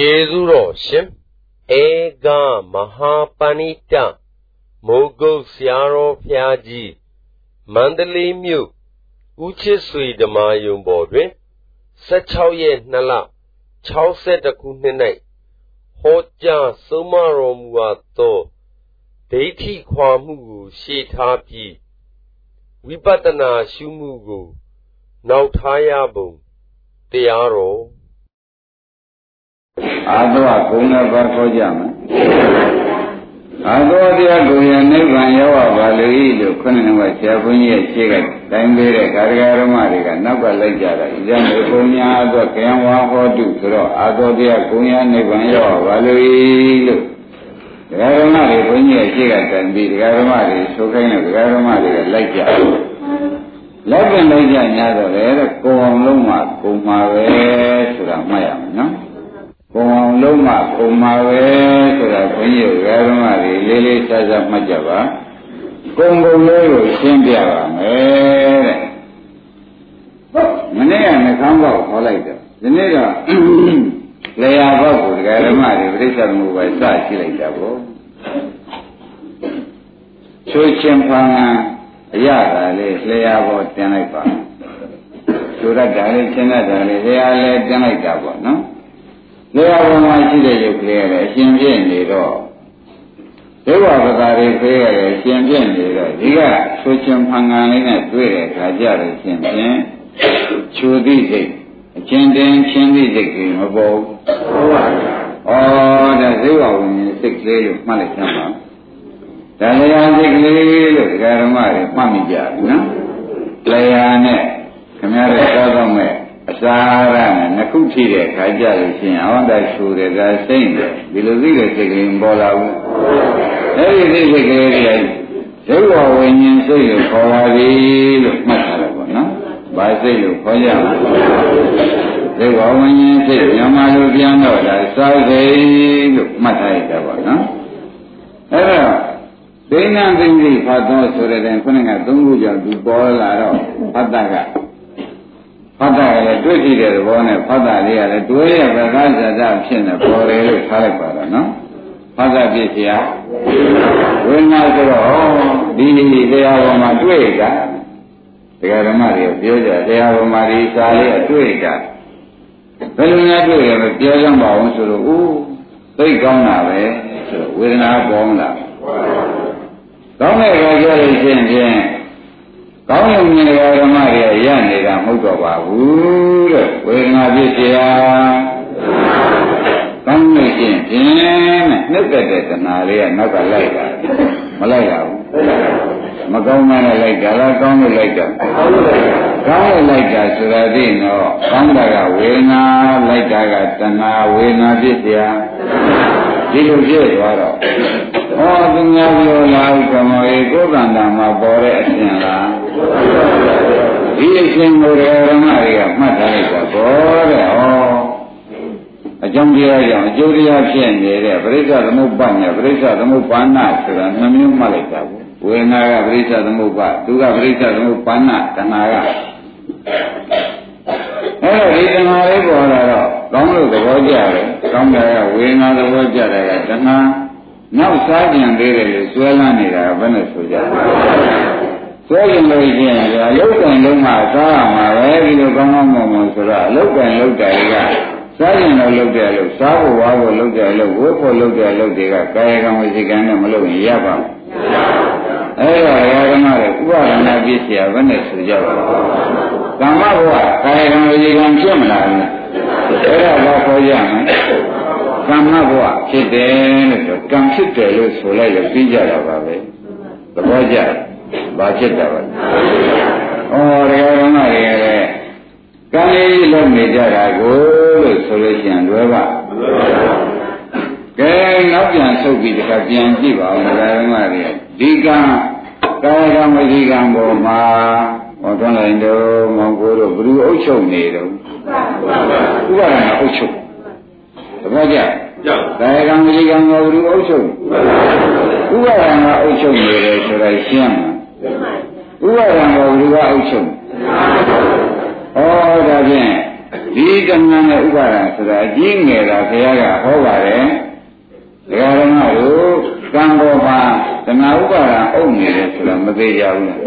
ကျေးဇူးတော်ရှင်ဧကမဟာပဏိတမိုးကုတ်ဆရာတော်ဖျားကြီးမန္တလေးမြို့ဦးချစ်ဆွေဓမ္မာယုံပေါ်တွင်16ရက်2လ62ခုနှစ်၌ဟောကြားဆုံးမတော်မူအပ်သောဒိဋ္ဌိခွာမှုကိုရှေ့ထားပြီးဝိပဿနာရှုမှုကို နောက်ထားရပုံတရားတော် အာသောဂုဏဘာခေါ်ကြမယ်အာသောတရားကိုရနိဗ္ဗာန်ရောက်ပါလေလို့ခုနကဆရာဘုန်းကြီးရဲ့ရှေ့ကတိုင်းပေးတဲ့ကာရဂရမတွေကနောက်ကလိုက်ကြတာဣဇံမေဘုံညာသောကံဝါဟောတုဆိုတော့အာသောတရားကိုရနိဗ္ဗာန်ရောက်ပါလေလို့ဒကာဓမ္မတွေဘုန်းကြီးရဲ့ရှေ့ကတန်ပြီးဒကာဓမ္မတွေဆိုခိုင်းတဲ့ဒကာဓမ္မတွေကလိုက်ကြလက်ပြန်လိုက်ကြညာတော့လေကိုယ်အောင်လုံးမှာကိုမှာပဲဆိုတာမှတ်ရမယ်နော် ကိုယ်အောင်လုံးမပုံမှာပဲဆိုတာဘုန်းကြီးဓမ္မတွေလေးလေးစားစားမှတ်ကြပါကုံကုံလေးကိုရှင်းပြပါမယ်တဲ့မနေ့ကနှကောင်းပေါက်ခေါ်လိုက်တယ်ဒီနေ့တော့လေယာပေါက်ကိုဓမ္မတွေပြိဿမှုပဲစရှိလိုက်တာပေါ့ချိုးချင်းဖန်အရသာလေးလေယာပေါ်တင်လိုက်ပါချိုးရတာလေးရှင်းရတာလေးလေယာလေးတင်လိုက်တာပေါ့နော် နေရာပေါ်မှာရှိတဲ့ရုပ်ကလေးရတယ်အရှင်ပြည့်နေတော့ဒေဝပကာတွေဖေးရတယ်အရှင်ပြည့်နေတော့ဒီကဆိုချင်ဖန်ကန်လေးနဲ့တွေ့တဲ့အခါကျတော့ရှင်ဖြင့်ချူသည့်စိတ်အချင်းတင်ချင်းသည့်စိတ်ကြီးမပေါ်ဘူးဟုတ်ပါဘူးဩဒါဇေဝဝิญဉ်စိတ်ကလေးလို့မှတ်လိုက်ကြပါဒါလျာစိတ်ကလေးလို့ဒကာဓမ္မတွေမှတ်မိကြဘူးနော်လျာနဲ့ခင်ဗျားတို့သောတော့မဲ့ အစာရနဲ့နှစ်ခုထိတဲ့ခါကြလို့ရှိရင်အဝန္တရှူတယ်ဒါစိမ့်တယ်ဒီလိုသိတဲ့စိတ်ကလေးပေါ်လာဘူးအဲဒီသိစိတ်ကလေးတွေဒုဝဝိညာဉ်စိတ်ကိုခေါ်ပါပြီလို့မှတ်ထားတယ်ပေါ့နော်။ဘာစိတ်လို့ခေါ်ကြလဲ။ဒုဝဝိညာဉ်စိတ်မြန်မာလိုပြန်တော့ဒါစောစိတ်လို့မှတ်ထားရတာပေါ့နော်။အဲဒါဒိဋ္ဌံသိသိဖတ်သောဆိုတဲ့ခုနကသုံးခုကြောင့်သူပေါ်လာတော့ဖတ်တာက ဖတ်တာကလည်းတွေ့ကြည့်တဲ့သဘောနဲ့ဖတ်တာလေးကလည်းတွဲရပကားဇာတဖြစ်နေပေါ်တယ်လို့ထားလိုက်ပါတော့နော်ဖတ်တာပြည့်စရာဝိညာဉ်ဆိုတော့ဒီတရားပေါ်မှာတွေ့တာတရားဓမ္မတွေပြောကြတရားပေါ်မှာဒီစာလေးအတွေ့တာဘယ်လိုများတွေ့ရမလဲပြောကြပါအောင်ဆိုတော့ဦးသိကောင်းတာပဲဆိုဝေဒနာပေါ်လာကောင်းတဲ့အခါကျလို့ရှိရင် ကောင်းရုံမြင်ဓမ္မတွေရနေတာမဟုတ်တော့ပါဘူးတဲ့ဝေဒနာဖြစ်เสียကောင်းလို့ရှိရင်ဖြင့်နှုတ်တဲ့တဏှာလေးကနောက်ကလိုက်တာမလိုက်ရဘူးမကောင်းမှလည်းလိုက်တာလားကောင်းလို့လိုက်တာကောင်းလို့လိုက်တာဆိုတာသိတော့ကောင်းတာကဝေဒနာလိုက်တာကတဏှာဝေဒနာဖြစ်เสียဒီလိုဖြစ်သွားတော့ဟောသူများပြောလာဥက္ကမောဧကိုယ်ကံတာမှာပေါ်တဲ့အရှင်လား ဒီအရှင်ကိုရဟမတွေကမှတ်ထားလိုက်တာဘောတဲ့ဟောအကြောင်းတရားကြောင့်အကျိုးတရားဖြစ်နေတဲ့ပရိစ္ဆသမုပ္ပါနဲ့ပရိစ္ဆသမုပ္ပါဏဆိုတာနှမျိုးမှတ်လိုက်တာဘူးဝေဒနာကပရိစ္ဆသမုပ္ပါသူကပရိစ္ဆသမုပ္ပါဏတဏှာကအဲ့တော့ဒီတဏှာလေးပေါ်လာတော့ကောင်းလို့သဘောကျတယ်ကောင်းတယ်ကဝေဒနာသဘောကျတယ်ကတဏှာနောက်စားကြံသေးတယ်လို့ဆွဲလန်းနေတာဘယ်နဲ့ဆိုကြလဲ ဆွဲကြံလို့ရှိရင်ဒါလုတ်ကံလုံးမှာစားရမှာပဲဒီလိုကောင်းကောင်းမွန်မွန်ဆိုတော့လုတ်ကံလုတ်တယ်ကစားကြံလို့လုတ်တယ်လို့စားဖို့ဝါဖို့လုတ်တယ်လို့ဝိဖို့လုတ်တယ်လို့တွေကကာယကံဝစီကံနဲ့မလုတ်ရင်ရပါဘူးအဲ့တော့ရာဂမရဲ့ဥပါဒနာပြည့်စရာဘယ်နဲ့ဆိုကြပါလဲကမ္မဘဝကာယကံဝစီကံဖြစ်မလားအဲ့ဒါဘာခေါ်ရမလဲကမ္မဘဝဖြစ်တယ်လို့ဆိုကံဖြစ်တယ်လို့ဆိုလိုက်လို့ပြီးကြတာပါပဲသဘောကျ ဘာဖြစ်တာပါဩတရားဓမ္မတွေရဲ့ကံလေးလုံးနေကြတာကိုလို့ဆိုလို့ရှိရင်လွယ်ပါကဲနောက်ပြန်ဆုပ်ပြီးတခါပြန်ကြည့်ပါဦးတရားဓမ္မတွေဒီကံကာယကံဝစီကံပေါ်မှာဟောတွန်းလိုက်တော့မောင်ကိုတို့ဘ누구အုပ်ချုပ်နေတော့ဥပါဒနာအုပ်ချုပ်သဘောကျကာယကံဝစီကံကိုဘ누구အုပ်ချုပ်ဥပါဒနာအုပ်ချုပ်နေတယ်ဆိုတာရှင်းမှာ ဥပါဒနာကိုဘ누구အုပ်ချုပ်ဩဒါဖြင့်ဒီတဏှာနဲ့ဥပါဒံဆိုတာအကြီးငယ်တာဘုရားကဟောပါတယ်ဒကာရမတို့ကံပေါ်မှာတဏှာဥပါဒံအုပ်နေတယ်ဆိုတာမသေးကြဘူးလား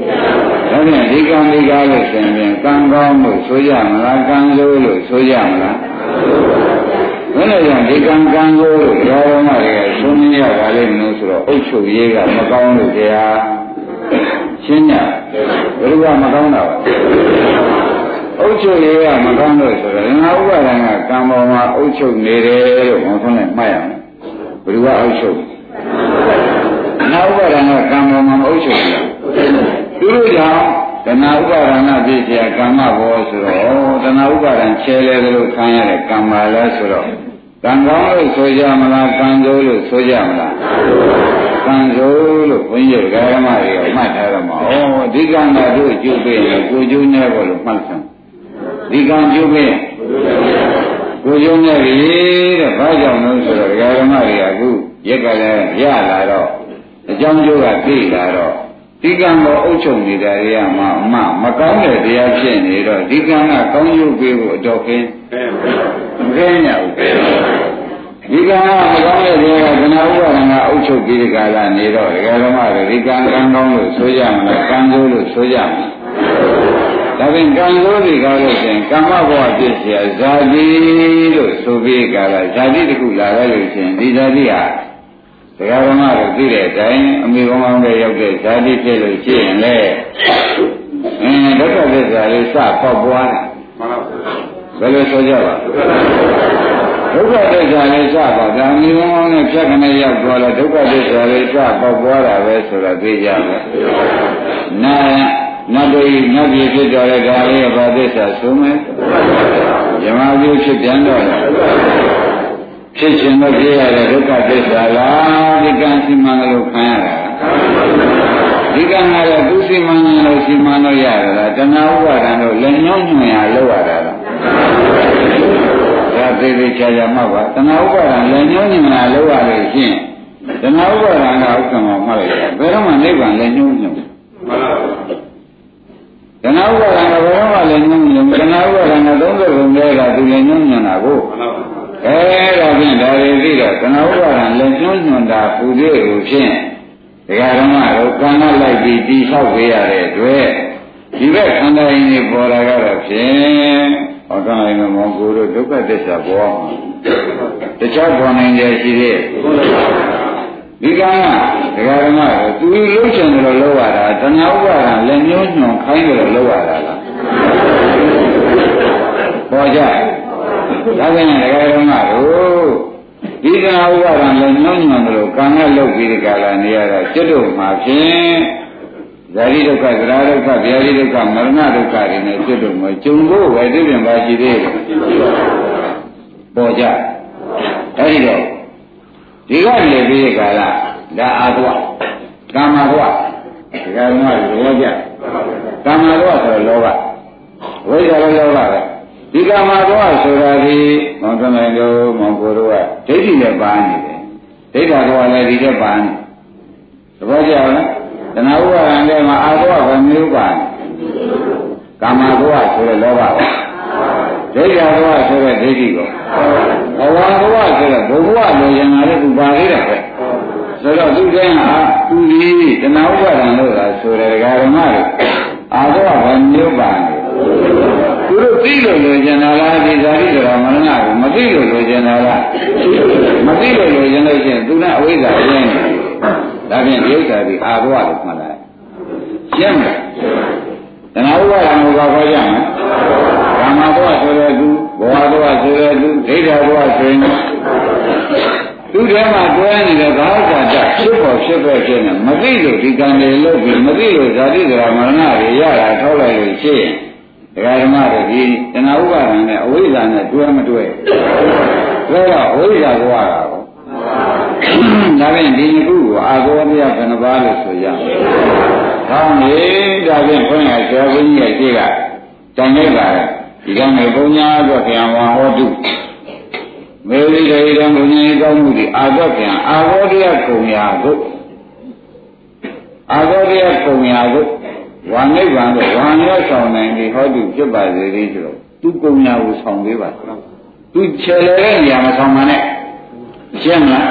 ဒါဖြင့်ဒီကံဒီကားလို့ဆိုရင်ကံကောင်းလို့ဆိုကြမလားကံဆိုးလို့ဆိုကြမလားဘယ်လိုကြောင့်ဒီကံကံကိုရောရမတွေကသုံးရရပါလိမ့်မလို့ဆိုတော့အုပ်ချုပ်ရေးကမကောင်းလို့တ ချင်းညာဘယ်လိုမှမကောင်းတာပါအုတ်ချုပ်လေးကမကောင်းလို့ဆိုတော့ငါဥပါဒဏ်ကကံပေါ်မှာအုတ်ချုပ်နေတယ်လို့ဘောဆုံးနဲ့မှတ်ရမယ်ဘယ်သူကအုတ်ချုပ်ငါဥပါဒဏ်ကကံပေါ်မှာမအုတ်ချုပ်ဘူးသူတို့ကြောင့်တဏှာဥပါဒနာပြည့်စရာကမ္မဘောဆိုတော့တဏှာဥပါဒံချဲလဲသလိုခံရတဲ့ကမ္မလဲဆိုတော့ကံကောင်းလို့ဆိုကြမလားကံကျိုးလို့ဆိုကြမလား ကံဆိုးလို့ဘုန်းကြီးဓမ္မတွေကမှတ်ထားရမှာဩဒီကံကတို့ကျုပ်ပေးရင်ကိုကျိုးနေဖို့လို့မှတ်စမ်းဒီကံကျုပ်ပေးကိုကျိုးနေပြီတဲ့ဘာကြောင့်လဲဆိုတော့ဓမ္မတွေကအခုရက်ကလည်းရလာတော့အကြောင်းကျိုးကသိလာတော့ဒီကံကိုအုပ်ချုပ်နေတာတွေကမှမမကောင်းတဲ့တရားဖြစ်နေတော့ဒီကံကကောင်းကျိုးပေးဖို့အတော်ခင်းမခင်းရဘူး ဒီကံကမကောင်းတဲ့ခြင်းကကနာဥပါဒနာအုပ်ချုပ်ပြီးဒီကာလနေတော့ဒကာဓမ္မတွေဒီကံကံကောင်းလို့ဆိုရမလားကံဆိုးလို့ဆိုရမလားဒါဖြင့်ကံဆိုးဒီကားလို့ရှင်ကမ္မဘဝပြည့်စရာဇာတိလို့ဆိုပြီးကာလဇာတိတစ်ခုလာရလို့ရှင်ဒီဇာတိဟာဒကာဓမ္မတွေသိတဲ့အတိုင်းအမိဘုံအောင်တဲ့ရောက်တဲ့ဇာတိဖြစ်လို့ရှိရင်လေအင်းဒုက္ခသစ္စာလေးစပေါက်ပွားတာမှန်ပါဘူးဘယ်လိုဆိုကြပါ ဒုက္ခသစ္စာလေးစပေါက်ဒါအမိကောင်းကောင်းနဲ့ဖြတ်ခနဲ့ရောက်သွားလဲဒုက္ခသစ္စာလေးစပေါက်ပွားတာပဲဆိုတာသိကြပါနာနတ်တွေနတ်ပြည်ဖြစ်တော်တဲ့ဒါလေးဘာသစ္စာဆိုမယ်ယမပြုဖြစ်ပြန်တော့ဖြစ်ခြင်းတော့ဖြစ်ရတဲ့ဒုက္ခသစ္စာလားဒီကံစီမံလို့ခံရတာဒီကံကလည်းသူစီမံလို့စီမံလို့ရတာလားတဏှာဥပါဒံတို့လက်ညှောင်းညွှန်ရလောက်ရတာလားဒါ သေးသေးချာချာမှတ်ပါတဏှာဥပါဒံလက်ညှောင်းညွှန်ရလောက်ရလို့ရှိရင်တဏှာဥပါဒံကဥက္ကမမှတ်လိုက်တာဘယ်တော့မှနိဗ္ဗာန်လက်ညှောင်းညွှန်မှန်ပါတဏှာဥပါဒံကဘယ်တော့မှလည်းညွှန်းညွှန်တဏှာဥပါဒံက30ခုတည်းကသူလည်းညွှန်းညွှန်တာကိုအဲဒါဖြင့်ဒါတွေသိတော့တဏှာဥပါဒံလည်းညွှန်းညွှန်တာပူသေးကိုဖြင့်ဒကာဓမ္မတို့ကံမလိုက်ပြီးတိဆောက်ပေးရတဲ့အတွက်ဒီဘက်ခန္ဓာရင်းတွေပေါ်လာတော့ဖြင့် ဟောကံလိုက်မမောကိုတို့ဒုက္ခသစ္စာပေါ်မှာတခြားပေါ်နိုင်တယ်ရှိသေးဒီကံကဒကာဓမ္မတို့သူလှုပ်ချင်တယ်လို့လောက်ရတာတဏှာဥပါဒံလည်းညှိုးညွှန်ခိုင်းတယ်လို့လောက်ရတာလားပေါ်ကြဒါကလည်းဒကာဓမ္မတို့ဒီကံဥပါဒံလည်းညှိုးညွှန်တယ်လို့ကံနဲ့လုပ်ပြီးဒီကလာနေရတော့ကျွတ်တို့မှာဖြင့် ဇာတိဒုက္ခသရဒုက္ခဗျာတိဒုက္ခမရဏဒုက္ခတွေနဲ့ကျွတ်တို့မှာကျုံဖို့ပဲသိပြန်ပါရှိသေးတယ်ပေါ်ကြအဲဒီတော့ဒီကနေပြီးကာလဒါအာသဝကာမဘဝဒီကံကလောကြကာမဘဝဆိုတော့လောဘဝိဇ္ဇာလောဘပဲဒီကာမဘဝဆိုတာဒီမောင်သမင်တို့မောင်ကိုတို့ကဒိဋ္ဌိနဲ့ပါနေတယ်ဒိဋ္ဌာဘဝလည်းဒီတဲ့ပါနေသဘောကျလား တဏှာဥပါဒံထဲမှာအာသဝကမျိုးပါနေကာမဘဝဆိုတဲ့လောဘပဲဒိဋ္ဌာဘဝဆိုတဲ့ဒိဋ္ဌိကိုဘဝဘဝဆိုတဲ့ဘုဘဝလိုရင်လာတဲ့သူပါသေးတယ်ပဲဆိုတော့သူတိုင်းဟာသူဒီတဏှာဥပါဒံလို့သာဆိုတယ်ဒကာဓမ္မတွေအာသဝကမျိုးပါနေသူတို့သိလို့လိုချင်တာလားဒီဇာတိတော်မရဏကိုမသိလို့လိုချင်တာလားမသိလို့လိုချင်လို့ရှိရင်သူနဲ့အဝိဇ္ဇာပြင်းနေ ဒါဖြင့်ဒီဥစ္စာဒီအာဘဝလို့မှတ်လိုက်ရှင်းတယ်တဏှာဥပါဒံကိုခေါ်ကြမယ်ကာမဘဝဆိုတဲ့သူဘဝဘဝဆိုတဲ့သူဒိဋ္ဌာဘဝဆိုရင်သူထဲမှာတွဲနေတဲ့ဘာသာတဖြစ်ပေါ်ဖြစ်ပဲခြင်းနဲ့မသိလို့ဒီကံတွေလုပ်ပြီးမသိလို့ဇာတိဒရာမရဏတွေရတာထောက်လိုက်လို့ရှိရင်ဒကာဓမ္မတွေဒီတဏှာဥပါဒံနဲ့အဝိဇ္ဇာနဲ့တွဲမတွဲဒါတော့အဝိဇ္ဇာဘဝတာကို ဒါဖြင့်ဒီနှစ်ခုကိုအာသောပြဘယ်နှပါလို့ဆိုရမလဲ။ဟောင်းလေဒါဖြင့်ဘုန်းကြီးဆရာဘုန်းကြီးရဲ့ရှိကတန်ခဲ့ပါဒီကနေ့ဘုန်းကြီးအတွက်ပြန်ဝါဟောတုမေရိဒေတံဘုန်းကြီးကောင်းမှုဒီအာသောပြန်အာသောတရားကုံရာကိုအာသောတရားကုံရာကိုဝါနိဗ္ဗာန်ကိုဝါရောဆောင်နိုင်ပြီးဟောတုဖြစ်ပါစေသည်ဆိုတော့သူကုံညာကိုဆောင်ပေးပါသူခြေလဲတဲ့နေရာမှာဆောင်ပါနဲ့ ရှင်းမလား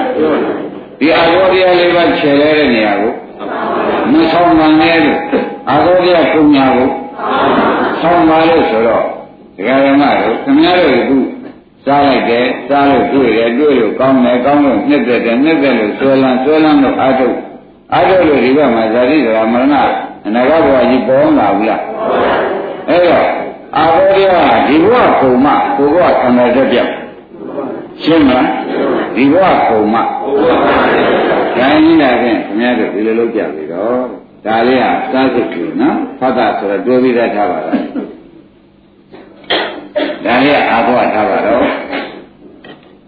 ဒီအာရောတရားလေးပါခြေလဲတဲ့နေရာကိုမဆောင်ပါနဲ့လို့အာရောတရားကုံညာကိုဆောင်ပါလို့ဆိုတော့ဒကာရမတို့ခင်ဗျားတို့ကစားလိုက်တယ်စားလို့တွေ့တယ်တွေ့လို့ကောင်းတယ်ကောင်းလို့နှစ်သက်တယ်နှစ်သက်လို့ဆွဲလန်းဆွဲလန်းလို့အာထုအာထုလို့ဒီဘက်မှာဇာတိဒရာမရဏအနာဂတ်ဘဝကြီးပေါ်လာဘူးလားအဲ့တော့အာဘောတရားဒီဘဝကုံမကိုဘဝခန္ဓာတက်ပြောက် ရှင်းမလားဒီဘဝကုံမခိုင်းနေတာဖြင့်ခင်ဗျားတို့ဒီလိုလုပ်ကြပြီတော့ဒါလေးဟာစားစိတ်ကြီးနော်ဖတ်တာဆိုတော့တွေးပြီးတတ်ထားပါလားဒါလေးအာဘောထားပါတော့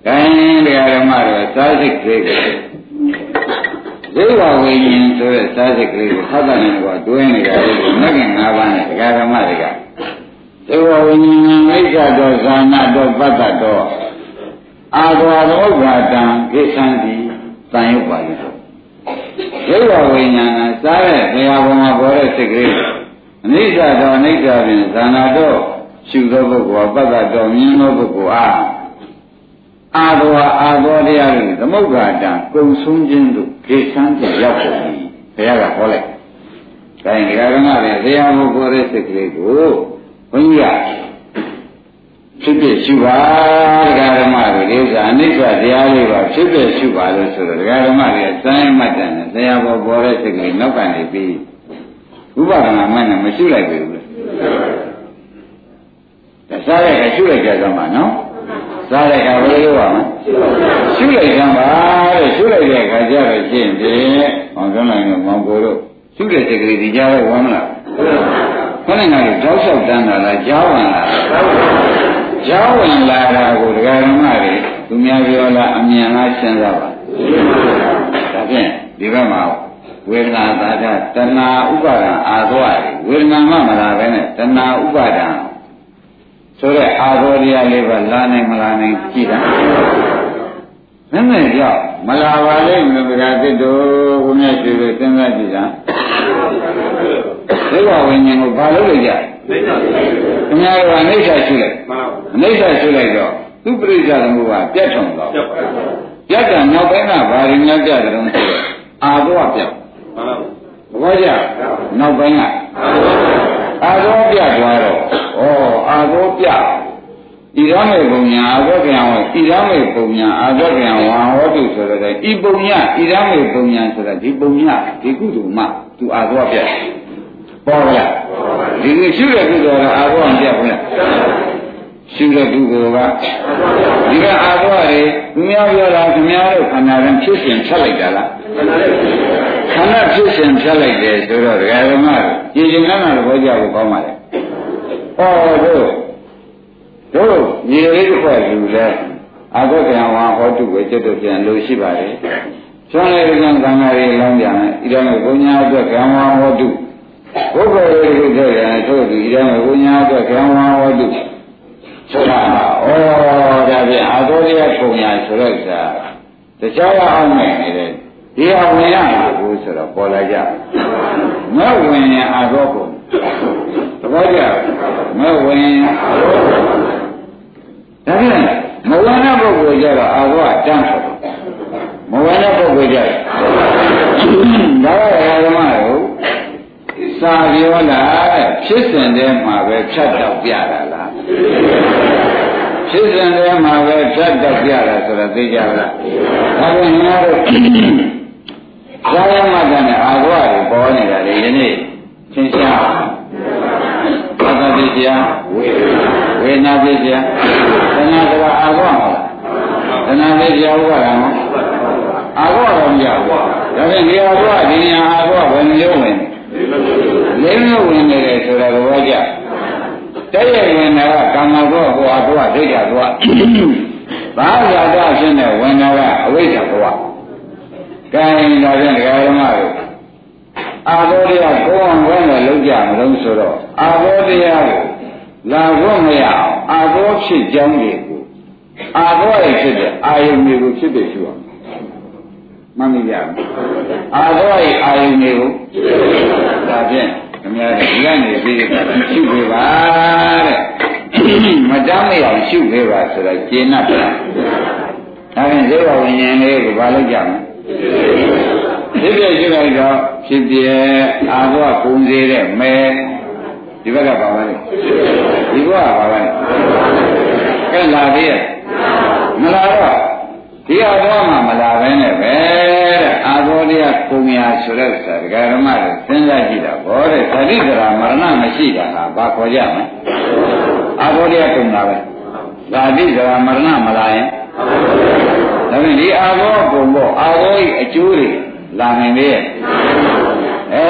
ခိုင်းတရားဓမ္မတော့စားစိတ်ကလေးကိုဒိဝဝိညာဉ်ဆိုတဲ့စားစိတ်ကလေးကိုဖတ်တာနဲ့ကတွင်းနေတာလေမဂ္ဂင်၅ပါးနဲ့တရားဓမ္မတွေကဒိဝဝိညာဉ်မိစ္ဆာတော်ဇာနာတော်ပတ္တတော် အာဃာရောဂါတံကိသံတိတန်ရုပ်ပါလိမ့်တော့ဒိဝဝိညာဏစားတဲ့ဘုရားဘုံမှာပေါ်တဲ့စိတ်ကလေးအနိစ္စတော်အနိစ္စဖြင့်ဇာနာတော်ရှုသောပုဂ္ဂိုလ်ပတ္တတော်မြင်သောပုဂ္ဂိုလ်အားအာသောအာသောတရားတွေသမုဒ္ဒရာတံကုံဆုံးခြင်းတို့ခေသံတိရောက်ကုန်ပြီဘုရားကဟောလိုက်။ဒါရင်ဒီကရဏလည်းတရားကိုပေါ်တဲ့စိတ်ကလေးကိုဘုန်းကြီးက ဖြစ်ဖြစ်ရှုပါဒကာဓမ္မတွေဒီဥစ္စာအနိစ္စတရားလေးပါဖြစ်ဖြစ်ရှုပါလို့ဆိုတော့ဒကာဓမ္မတွေစိုင်းမှတ်တယ်နဲ့တရားပေါ်ပေါ်တဲ့စိတ်ကလေးနောက်ကနေပြီးဥပဒနာမှနဲ့မရှုလိုက်ဘူးလေဒါစားရကရှုလိုက်ကြသမှာနော်စားတဲ့အခါဘယ်လိုလုပ်ရမလဲရှုလိုက်ကြပါတဲ့ရှုလိုက်တဲ့အခါကျတော့ရှင်းပြီဟောပြောနိုင်တော့မောင်ကိုတို့ရှုတဲ့စိတ်ကလေးဒီကြားတော့ဝမ်းမလားခဏငါတို့ကြောက်လျှောက်တန်းတာလားကြားဝင်လား ကြားဝင်လာတာကိုဒကာဓမ္မတွေသူများပြောလားအမြင်လားရှင်းစားပါဒါဖြင့်ဒီဘက်မှာဝေဒနာသာဓတဏှာဥပါဒံအာသောရဝေဒနာမှမလာပဲနဲ့တဏှာဥပါဒံဆိုတဲ့အာသောတရားလေးပါလာနိုင်မလာနိုင်ကြည့်တာနည်းနည်းကြောက်မလာပါလိမ့်မယ်ဗျာတစ်တို့ဘုရားရှိခိုးစဉ်းစားကြည့်တာ ဒိဗ္ဗဝိညာဉ်ကိုဘာလို့လဲကြခင်ဗျားတို့ကအနိစ္စရှိလိုက်အနိစ္စရှိလိုက်တော့သူပရိစ္ဆာသမုပ္ပါပြတ်ထုံတော့ပြတ်တာနောက်ပိုင်းကဘာရင်းများပြတ်တယ်လို့ဆိုတော့အာသောပြတ်ဘောကြနောက်ပိုင်းကအာသောပြတ်သွားတော့ဩအာသောပြတ်ဣရမေပုံညာအာသောကံဝဣရမေပုံညာအာသောကံဝါဟောတုဆိုတဲ့ဤပုံညာဣရမေပုံညာဆိုတာဒီပုံညာဒီကုသိုလ်မှသူအာသောပြတ် ပေါ်လားဒီလိုရှုတဲ့ကုသိုလ်ကအာသောပြတ်ဘူးလားရှုတဲ့ကုသိုလ်ကဒီကအာသောတွေသူများပြောတာခင်ဗျားတို့ခန္ဓာရင်ဖြစ်စဉ်ဖြတ်လိုက်တာလားခန္ဓာဖြစ်စဉ်ဖြတ်လိုက်တယ်ဆိုတော့ဒကာဓမ္မကြည်ကျင်ကမ်းတာတော့ကြောက်ဖို့ကောင်းပါလေ။ဟောတို့တို့ညီလေးတစ်ခွက်ယူလဲအာဂတ်ကံဝါဟောတုဝေจิตတို့ပြန်လို့ရှိပါလေ။ကျွမ်းလေးကံကံဃာတွေလောင်းပြန်တယ်။ဣဒမေဘုညာအတွက်ကံဝါဟောတု ဘုက္ခရေတွေတဲ့တယ်ဆိုသူဣဒမေဘုညာအတွက်ကံဝါဟောတုဆိုတာဩဒါပြန်အာသောတရားပုံညာဆိုတော့ကတရားရအောင်နိုင်နေတယ်ဒီဟာဝင်ရမှာကိုဆိုတော့ပေါ်လာကြမဝင်ရင်အာသောပုံသဘောကျမဝင်ရင်အာသောပုံဒါပြန်မဝင်တဲ့ပုဂ္ဂိုလ်ကြတော့အာသောတန်းဆိုမဝင်တဲ့ပုဂ္ဂိုလ်ကြတော့ဒါကဓမ္မကို စာပြောလာတဲ့ဖြစ်စဉ်ထဲမှာပဲဖြတ်တော့ပြတာလားဖြစ်စဉ်ထဲမှာပဲဖြတ်တော့ပြတာဆိုတော့သိကြလားဒါပြန်ငါတို့ဇာယမတနဲ့အာဃဝတွေပေါ်နေတာလေယနေ့သင်ရှားဘာသာပစ္စယဝေဝေနာပစ္စယသနာတကအာဃဝမလားသနာပစ္စယဥပါဒံအာဃဝတော့မရဘူးဒါဖြင့်ဒီအာဃဝဒီညာအာဃဝဘယ်လိုဝင်လဲ လေးမျိုးဝင်နေတယ်ဆိုတာသဘောကျတဲ့ရဝင်တာကကာမဘောဟောအာဃဝဒိဋ္ဌဘောဘာသာတော့ဖြစ်နေဝင်တာကအဝိဇ္ဇဘောကဲဒါဖြင့်ဒကာဓမ္မတို့အာဘောတရားကိုယ်အောင်ကောင်းတယ်လုံးကြမလို့ဆိုတော့အာဘောတရားကိုလာဖို့မရအောင်အာဘောဖြစ်ကြောင်းတွေကိုအာဘောရဲ့ဖြစ်တဲ့အာယုန်တွေကိုဖြစ်တဲ့ရှိအောင်မှတ်မိကြအာဘောရဲ့အာယုန်တွေကိုဒါဖြင့် ခင်ဗျားတို့ဒီကနေပြီးတာရှုပြပါတဲ့မတမ်းမရအောင်ရှုပေးပါဆိုတော့ကျေနပ်တယ်ဒါဖြင့်ဇေဝဝိညာဉ်လေးကိုဘာလုပ်ကြမလဲဖြစ်ပြရှုလိုက်တော့ဖြစ်ပြအာဘောကုံစေတဲ့မဲဒီဘက်ကပါပါလေဒီဘက်ကပါပါလေကဲလာသေးရဲ့မလာတော့ ဒီအာဘောမှမလာဘဲနဲ့ပဲတဲ့အာဘောတရားကုံရာဆိုတဲ့ဥစ္စာဒကာဓမ္မတွေစဉ်းစားကြည့်တာဘောတဲ့သတိကရာမရဏမရှိတာဟာဘာခေါ်ကြမလဲအာဘောတရားကုံတာပဲဇာတိကရာမရဏမလာရင်ဒါဖြင့်ဒီအာဘောကုံဖို့အာဘောဤအကျိုးတွေလာနိုင်လေအဲ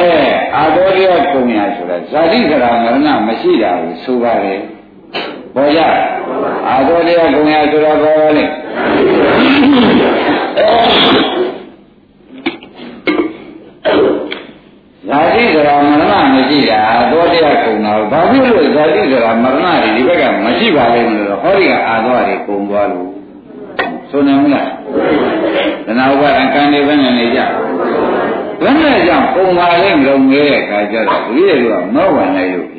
အာဘောတရားကုံရာဆိုတာဇာတိကရာမရဏမရှိတာကိုဆိုပါတယ် ပေါ်ကြအာဘောတရားကုံရာဆိုတာဘာလဲဇာတိကရာမရဏမရှိတာသောတရားကုံတာဘာဖြစ်လို့ဇာတိကရာမရဏတွေဒီဘက်ကမရှိပါလဲလို့ဟောဒီကအာသောတွေကုံသွားလို့ဆိုနေမလားသနာဥပါဒံကံတွေပဲနေကြဘယ်နဲ့ကြောင့်ပုံပါလဲမလုံးငဲတဲ့အခါကျတော့ဒီလိုကမောဝင်လိုက်လို့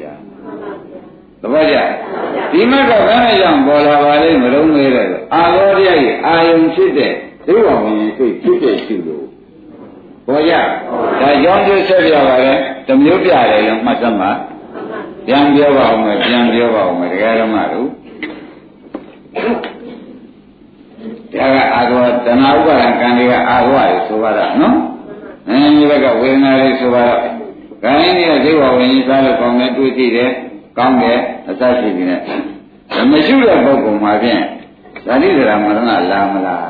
ဗျာတပည့်ကြဒီမက်ကဘယ်နဲ့ကြောင့်ပေါ်လာပါလဲမလုံးငဲတဲ့အာရောတရားကြီးအာယုံဖြစ်တဲ့ဒိဝဝင်စိတ်ဖြစ်တဲ့ရှိလို့ပေါ်ကြဒါကြောင့်ကျဆက်ပြပါလေတမျိုးပြတယ်ရောမှတ်သမှာပြန်ပြောပါဦးမယ်ပြန်ပြောပါဦးမယ်တရားဓမ္မတို့ဒါကအာသောတဏှာဥပါဒံကံတွေကအာသောရဆိုပါတော့နော်အဲဒီဘက်ကဝေဒနာလေးဆိုပါတော့ကံရင်းရဲ့ဒိဝဝင်ကြီးစားလို့ကောင်းတယ်တွေ့ကြည့်တယ် ကောင်းတယ်အစရှိပြီနဲ့မရှိတဲ့ပုဂ္ဂိုလ်မှာဖြင့်ဇာတိစရာမရဏလာမလား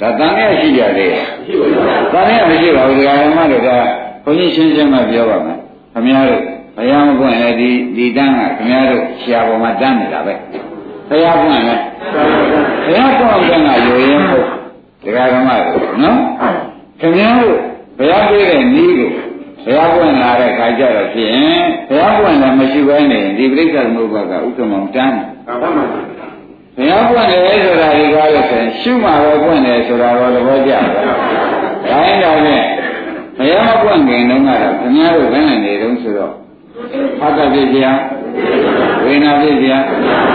ဒါတန်ရရှိကြတယ်တန်ရမရှိပါဘူးဒကာဓမ္မတွေကဘုန်းကြီးရှင်းရှင်းမှပြောပါမယ်ခမည်းတော်ဘုရားမပွင့်လေဒီဒီတန်းကခမည်းတော်ဆရာပေါ်မှာတန်းနေတာပဲဘုရားပွင့်လေဘုရားပွင့်တဲ့ကရိုးရင်ဟုတ်ဒကာဓမ္မတွေနော်ခမည်းတော်ဘုရားပြတဲ့နည်းကို ဘုရားပွင့်လာတဲ့ခါကျတော့ဖြင့်ဘုရားပွင့်လည်းမရှိဘဲနေဒီပြိဿသမုပ္ပါကဥက္ကမောင်တန်းဘုရားပွင့်တယ်ဆိုတာဒီကားလို့ဆိုရင်ရှုမှာပဲပွင့်တယ်ဆိုတာတော့သဘောကျတယ်။ဒါရင်တော့နဲ့ဘုရားမပွင့်ခင်တုန်းကတော့ခင်ဗျားတို့ဘယ်နဲ့နေတုန်းဆိုတော့ဖတ်တတ်ပြည့်ဝေနာပြည့်ပြ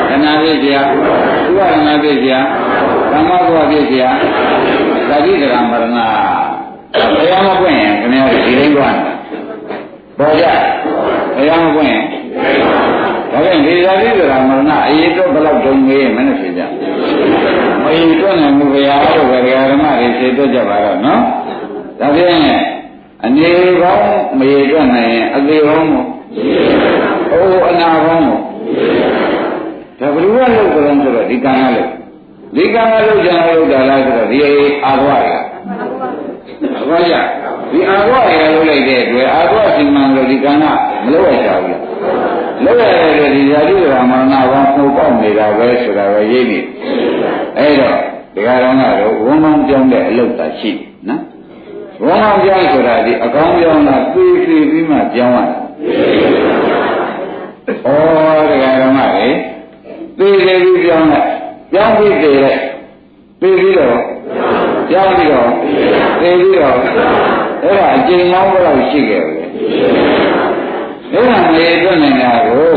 ခဏပြည့်ပြဥပဒနာပြည့်ပြသမ္မာဘဝပြည့်ပြသတိတရာမရဏဘုရားမပွင့်ရင်ခင်ဗျားတို့ဒီတိုင်းပွင့် ပေါ်ကြဘုရားမပွင့်ရင်ဒါပြန်ဒီဇာတိဆိုတာမရဏအရေးတော့ဘယ်လောက်တုံးမေးမနဲ့ဖြစ်ကြမယီတွန်းနိုင်မှုဘုရားတို့ဘယ်ဓမ္မတွေသိတော့ကြပါတော့နော်ဒါပြန်အနေကောင်းမယီတွန်းနိုင်ရင်အသေးကောင်းမို့အိုးအနာကောင်းမို့ဒါဘယ်လိုလုပ်ကြလဲဆိုတော့ဒီကံကလို့ဒီကံကလို့ကျန်လို့တာလားဆိုတော့ဒီအာဘဝတွေကဘာကြ ဒီအာဘဝတွေကလုပ်လိုက်တဲ့အတွက်အာဘဝစီမံလို့ဒီကံကမလုပ်ရကြဘူးလားလောက်ရတဲ့ဒီဇာတိရာမရဏဘောင်းပုံပေါက်နေတာပဲဆိုတာပဲရိပ်နေအဲ့တော့ဒီကရောကတော့ဝန်းမောင်းပြောင်းတဲ့အလုပ်သာရှိနော်ဝန်းမောင်းပြောင်းဆိုတာဒီအကောင်းပြောင်းတာပြေးပြေးပြီးမှပြောင်းရတာဩဒီကရောမလေပြေးပြေးပြီးပြောင်းလိုက်ပြောင်းပြီးပြေးလိုက်ပြေးပြီးတော့ ပြောင်းပြီးတော့ပြေးပြီးတော့အဲ့ဒါအကျဉ်းမောင်းဘယ်လောက်ရှိခဲ့လဲအဲ့ဒါမေအတွက်နေတာကို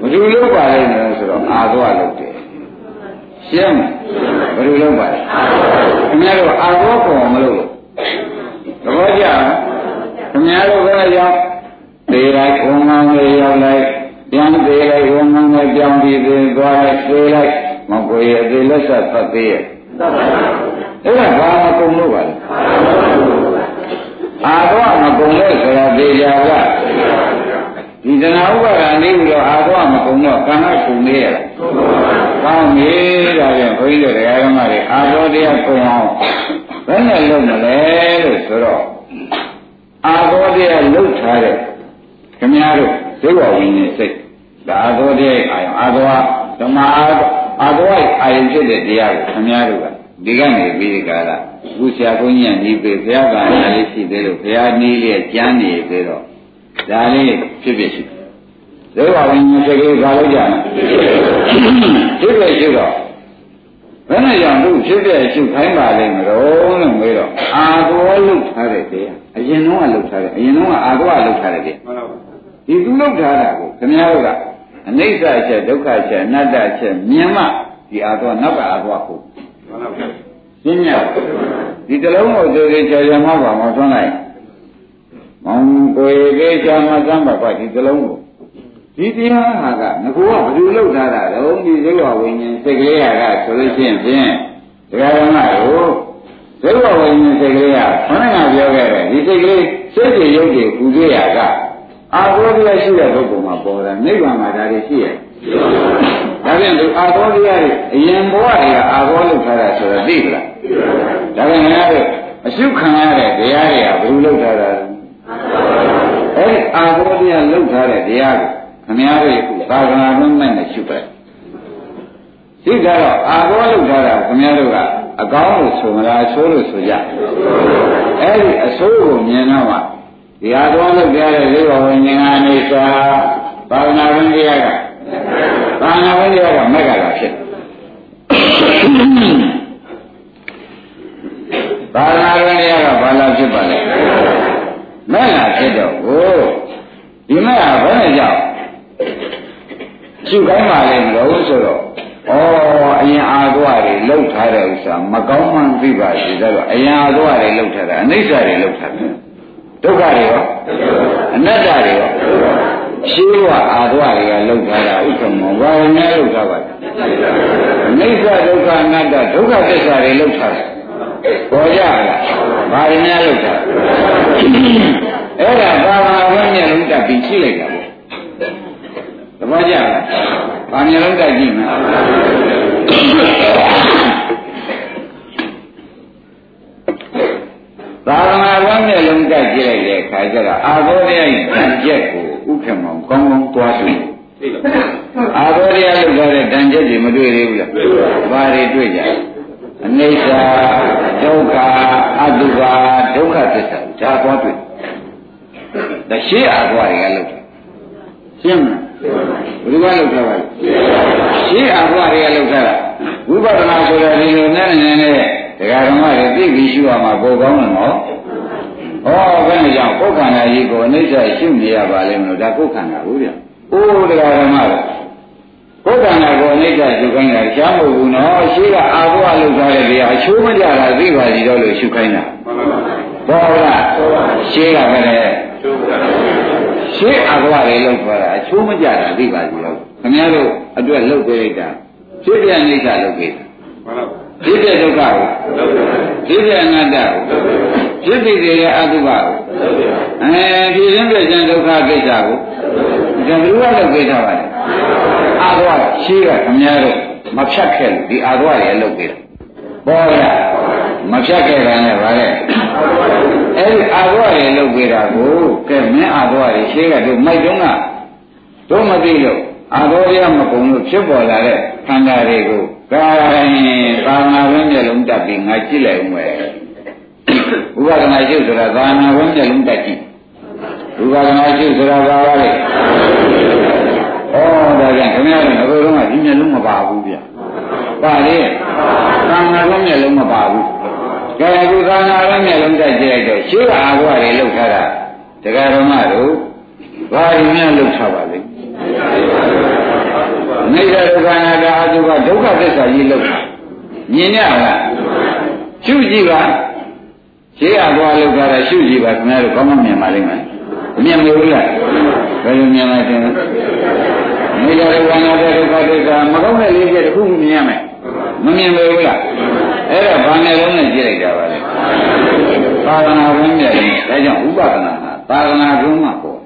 ဘယ်လိုလုပ်ပါလဲဆိုတော့အာသွားလုပ်တယ်ရှင်းမဘယ်လိုလုပ်ပါလဲခင်ဗျားတို့အာသွားပေါ်မလို့သဘောကျလားခင်ဗျားတို့ဘယ်ရောက်သေးလိုက်ဝန်ငန်းလေးရောက်လိုက်ပြန်သေးလိုက်ဝန်ငန်းလေးပြောင်းပြီးသေးသွားလိုက်သေးလိုက်မကိုရသေးလက်ဆက်ပတ်သေးရဲ့ အဲ့ဒါဘာမကုန်လို့ပါလဲအာတော့မကုန်လို့ဆိုတာသေချာကဒီတဏှာဥပါဒာနေပြီးတော့အာတော့မကုန်တော့ကံကကုန်နေရလားကောင်းပြီဒါပြန်ဘုန်းကြီးတို့တရားဓမ္မတွေအာတော့တရားကုန်အောင်ဘယ်နဲ့လုပ်မလဲလို့ဆိုတော့အာတော့တရားလှုပ်ထားတဲ့ခင်ဗျားတို့ဇေဝဝိညာဉ်စိတ်ဒါအာတော့တရားအာယအာတော့ဓမ္မအာတော့ အာယုဖြစ်တဲ့တရားကိုခင်ဗျားတို့ကဒီကနေပြီးဒီကလာအခုဆရာဘုန်းကြီးကညီပေဘုရားကလည်းလေးရှိသေးလို့ဘုရားနည်းလေးကျမ်းနေသေးတော့ဒါလေးဖြစ်ဖြစ်ရှိဇေဝဝိညာဉ်စိတ်ကိုခါလို့ကြတယ်ဖြစ်ဖြစ်ရှိတော့ဘယ်နဲ့ကြောင့်သူဖြစ်ဖြစ်ရှိခိုင်းပါလိမ့်မလို့လို့မေးတော့အာသောလုထားတဲ့တရားအရင်တော့ကလုထားတယ်အရင်တော့ကအာသောကလုထားတယ်တရားဒီသူလောက်ထားတာကိုခင်ဗျားတို့က အနိစ္စချက်ဒုက္ခချက်အနတ္တချက်မြင်မှဒီအာသောနောက်ကအာသောကိုရှင်းရဒီတလုံးကိုသူတွေကြော်ရမှာပါမထွန်းလိုက်မောင်ကိုယ်ကြီးချာမသမ်းပါပါဒီတလုံးကိုဒီတရားဟာကငကူကဘယ်လိုလုပ်ထားတာလဲဒီဇေဝဝိညာဉ်စိတ်ကလေးဟာကဆိုလို့ရှိရင်ဖြင့်တရားဓမ္မကိုဇေဝဝိညာဉ်စိတ်ကလေးကခဏကပြောခဲ့တယ်ဒီစိတ်ကလေးစိတ်ကြီးရုပ်ကြီးပူကြရက အာဘောတရားရှိတဲ့ပုဂ္ဂိုလ်မှာပေါ်တာနိဗ္ဗာန်မှာဒါတွေရှိရဲ့ဒါဖြင့်ဒီအာဘောတရားတွေအရင်ဘဝတွေကအာဘောလုပ်ထားတာဆိုတော့သိပလားဒါဖြင့်ငါတို့အရှုခံရတဲ့တရားတွေကဘယ်လိုလုပ်ထားတာလဲအဲဒီအာဘောတရားလုပ်ထားတဲ့တရားကိုခမည်းတော်ကသာသနာ့ဘုံမဲ့နဲ့ရှုပဲဒီကတော့အာဘောလုပ်ထားတာခမည်းတော်ကအကောင်းလို့ဆိုမလားအဆိုးလို့ဆိုကြအဲဒီအဆိုးကိုမြင်တော့မှ ဒီအာဘောလုပ်ကြတဲ့လေးဘဝဉာဏ်ကနေစာသာသနာ့ဘုံတရားကသာသနာ့ဘုံတရားကမက်ကလာဖြစ်သာသနာ့ဘုံတရားကဘာလာဖြစ်ပါလဲမက်လာဖြစ်တော့ဟိုဒီမက်ကဘယ်နဲ့ကြောင့်ရှုခိုင်းပါလေမလို့ဆိုတော့ဩအရင်အာသွားတွေလှုပ်ထားတဲ့ဥစ္စာမကောင်းမှန်းသိပါစီဒါတော့အရင်အာသွားတွေလှုပ်ထားတာအနိစ္စတွေလှုပ်ထားတယ် ဒုက္ခတွေရောအနတ္တတွေရောရှိဝအာသွားတွေကလှုပ်ထားတာဥက္ကမောဘာဝများလှုပ်ထားပါလဲအနိစ္စဒုက္ခအနတ္တဒုက္ခသစ္စာတွေလှုပ်ထားတယ်ပေါ်ကြလားဘာတွေများလှုပ်ထားအဲ့ဒါဘာဝဝင်းမျက်လုံးတက်ပြီးရှိလိုက်တာပေါ့သဘောကျလား။ဘာမျိုးလုံးတက်ကြည့်မလား။ သာသနာ့ဘုံနဲ့လုံးတက်ကြည့်လိုက်တဲ့အခါကျတော့အာဘောတရားရဲ့တန်ကျက်ကိုဥက္ကမောင်ကောင်းကောင်းသွားတွေ့။အာဘောတရားလို့ပြောတဲ့တန်ကျက်တွေမတွေ့သေးဘူးလား။ဘာတွေတွေ့ကြ။အနိစ္စဒုက္ခအတုပါဒုက္ခသစ္စာဒါသွားတွေ့။တရှိအာဘောတွေကလို့ရှင်းမလားဘယ်လိုကလောက်ထားပါလဲရှင်းအဘွားတွေကလောက်ထားတာဝိပဿနာဆိုတဲ့ဒီလိုနဲ့နေနဲ့ တရားဓမ္မတွေသိပြီးရှုရမှာပိုကောင်းတယ်နော်ဩဘယ်နဲ့ကြောင့်ကိုယ်ခန္ဓာကြီးကိုအနိစ္စရှုနေရပါလိမ့်မလို့ဒါကိုယ်ခန္ဓာဘူးဗျအိုးတရားဓမ္မကိုယ်ခန္ဓာကိုအနိစ္စရှုခိုင်းတာရှားမဟုတ်ဘူးနော်ရှင်းကအဘွားလောက်ထားတဲ့တရားအချိုးမကြတာသိပါစီတော့လို့ရှုခိုင်းတာဘောလားရှင်းကပဲလေရှင်းအကွာတွေလောက်သွားတာအချိုးမကြတာသိပါစီတော့ခင်ဗျားတို့အတွက်လောက်ပေးလိုက်တာဖြစ်ပြအိဋ္ဌလောက်ပေးတာ ဖြစ်ပြဒုက္ခကိုဖြစ်ပြအနတ္တကိုဖြစ်ဖြစ်တွေရဲ့အတုပကိုအဲဖြစ်ရင်းပြခြင်းဒုက္ခကိစ္စကိုဒါဘယ်လိုလောက်ပေးထားပါလဲအာသဝရှင်းကခင်ဗျားတို့မဖြတ်ခဲ့လို့ဒီအာသဝတွေလောက်ပေးတာပေါ်ရမဖြတ်ခဲ့တာနဲ့ဗါလေအဲ့ဒီအာသဝတွေလုပ်ပေးတာကိုကဲမင်းအာသဝတွေရှင်းကတို့မိုက်တုံးကတို့မသိလို့အာသောရမကုံလို့ဖြစ်ပေါ်လာတဲ့ခန္ဓာတွေကို ကာရင်သာနာဝင်းမျက်လုံးတက်ပြီးငါကြည့်လိုက်ဦးမယ်ဥပဒနာရှုဆိုတာသာနာဝင်းမျက်လုံးတက်ကြည့်ဥပဒနာရှုဆိုတာဘာလဲဩဒါကြောင့်ခင်ဗျားတို့ဘယ်လိုတော့ဒီမျက်လုံးမပါဘူးဗျပါလေသာနာဝင်းမျက်လုံးမပါဘူးကဲအခုသာနာဝင်းမျက်လုံးတက်ကြည့်လိုက်တော့ရှင်းအာဘွားတွေလောက်ထားတာတရားဓမ္မတို့ဘာတွေများလောက်ထားပါလဲ နိစ္စဒုက္ခနာတာအတုကဒုက္ခသစ္စာကြီးလောက်တာမြင်ရလားရှုကြည့်ပါရှင်းအသွားလောက်တာရှုကြည့်ပါခင်ဗျားတို့ကောင်းမှမြင်ပါလိမ့်မယ်မြင်မလို့လားဘယ်လိုမြင်လဲတင်နိစ္စဒုက္ခနာတာဒုက္ခသစ္စာမကောင်းတဲ့လေးချက်တစ်ခုမြင်ရမယ်မမြင်ဘူးလားအဲ့ဒါဘာနဲ့လုံးနဲ့ကြည့်လိုက်တာပါလေသာသနာ့ဘုံမြတ်ဒါကြောင့်ဥပဒနာဟာသာသနာ့ဘုံမှာပေါ့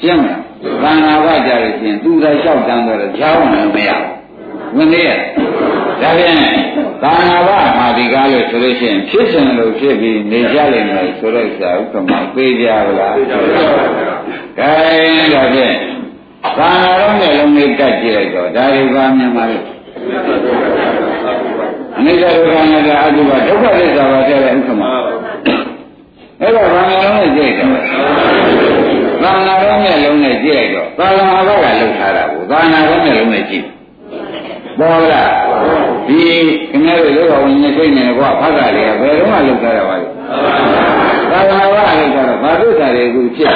ရှင်းမလား သံဃာဝကြလို့ရှိရင်သူသာလျှောက်တန်းတော့ကြားဝင်လို့မရဘူးဝင်သေးရဲ့ဒါဖြင့်သံဃာဝမှာဒီကားလို့ဆိုလို့ရှိရင်ဖြစ်စဉ်လို့ဖြစ်ပြီးနေကြလိမ့်မယ်ဆိုတော့စာဥက္ကမပေးကြလားပေးကြပါဘူးကဲဒါဖြင့်သံဃာလုံးနဲ့လုံးလေးတက်ကြည့်လိုက်တော့ဒါတွေကမြန်မာလို့အနိစ္စဒုက္ခအနတ္တအတုပဒုက္ခသစ္စာပါတဲ့ဥက္ကမအဲ့တော့ဘာမှလုံးနဲ့ကြည့်တယ် သာနာရောမျက်လုံးနဲ့ကြည့်လိုက်တော့သာနာဘကလှုပ်ထားတာကိုသာနာရောမျက်လုံးနဲ့ကြည့်ပေါ်လားဒီခင်ဗျားတို့လောကဝိညာဉ်စိတ်နဲ့ကွာဖတ်တာတွေကဘယ်တော့မှလှုပ်ထားတာပါလဲသသာသနာ့ဘာလို့ဆိုတော့ဘာသစ္စာတွေအခုဖြစ်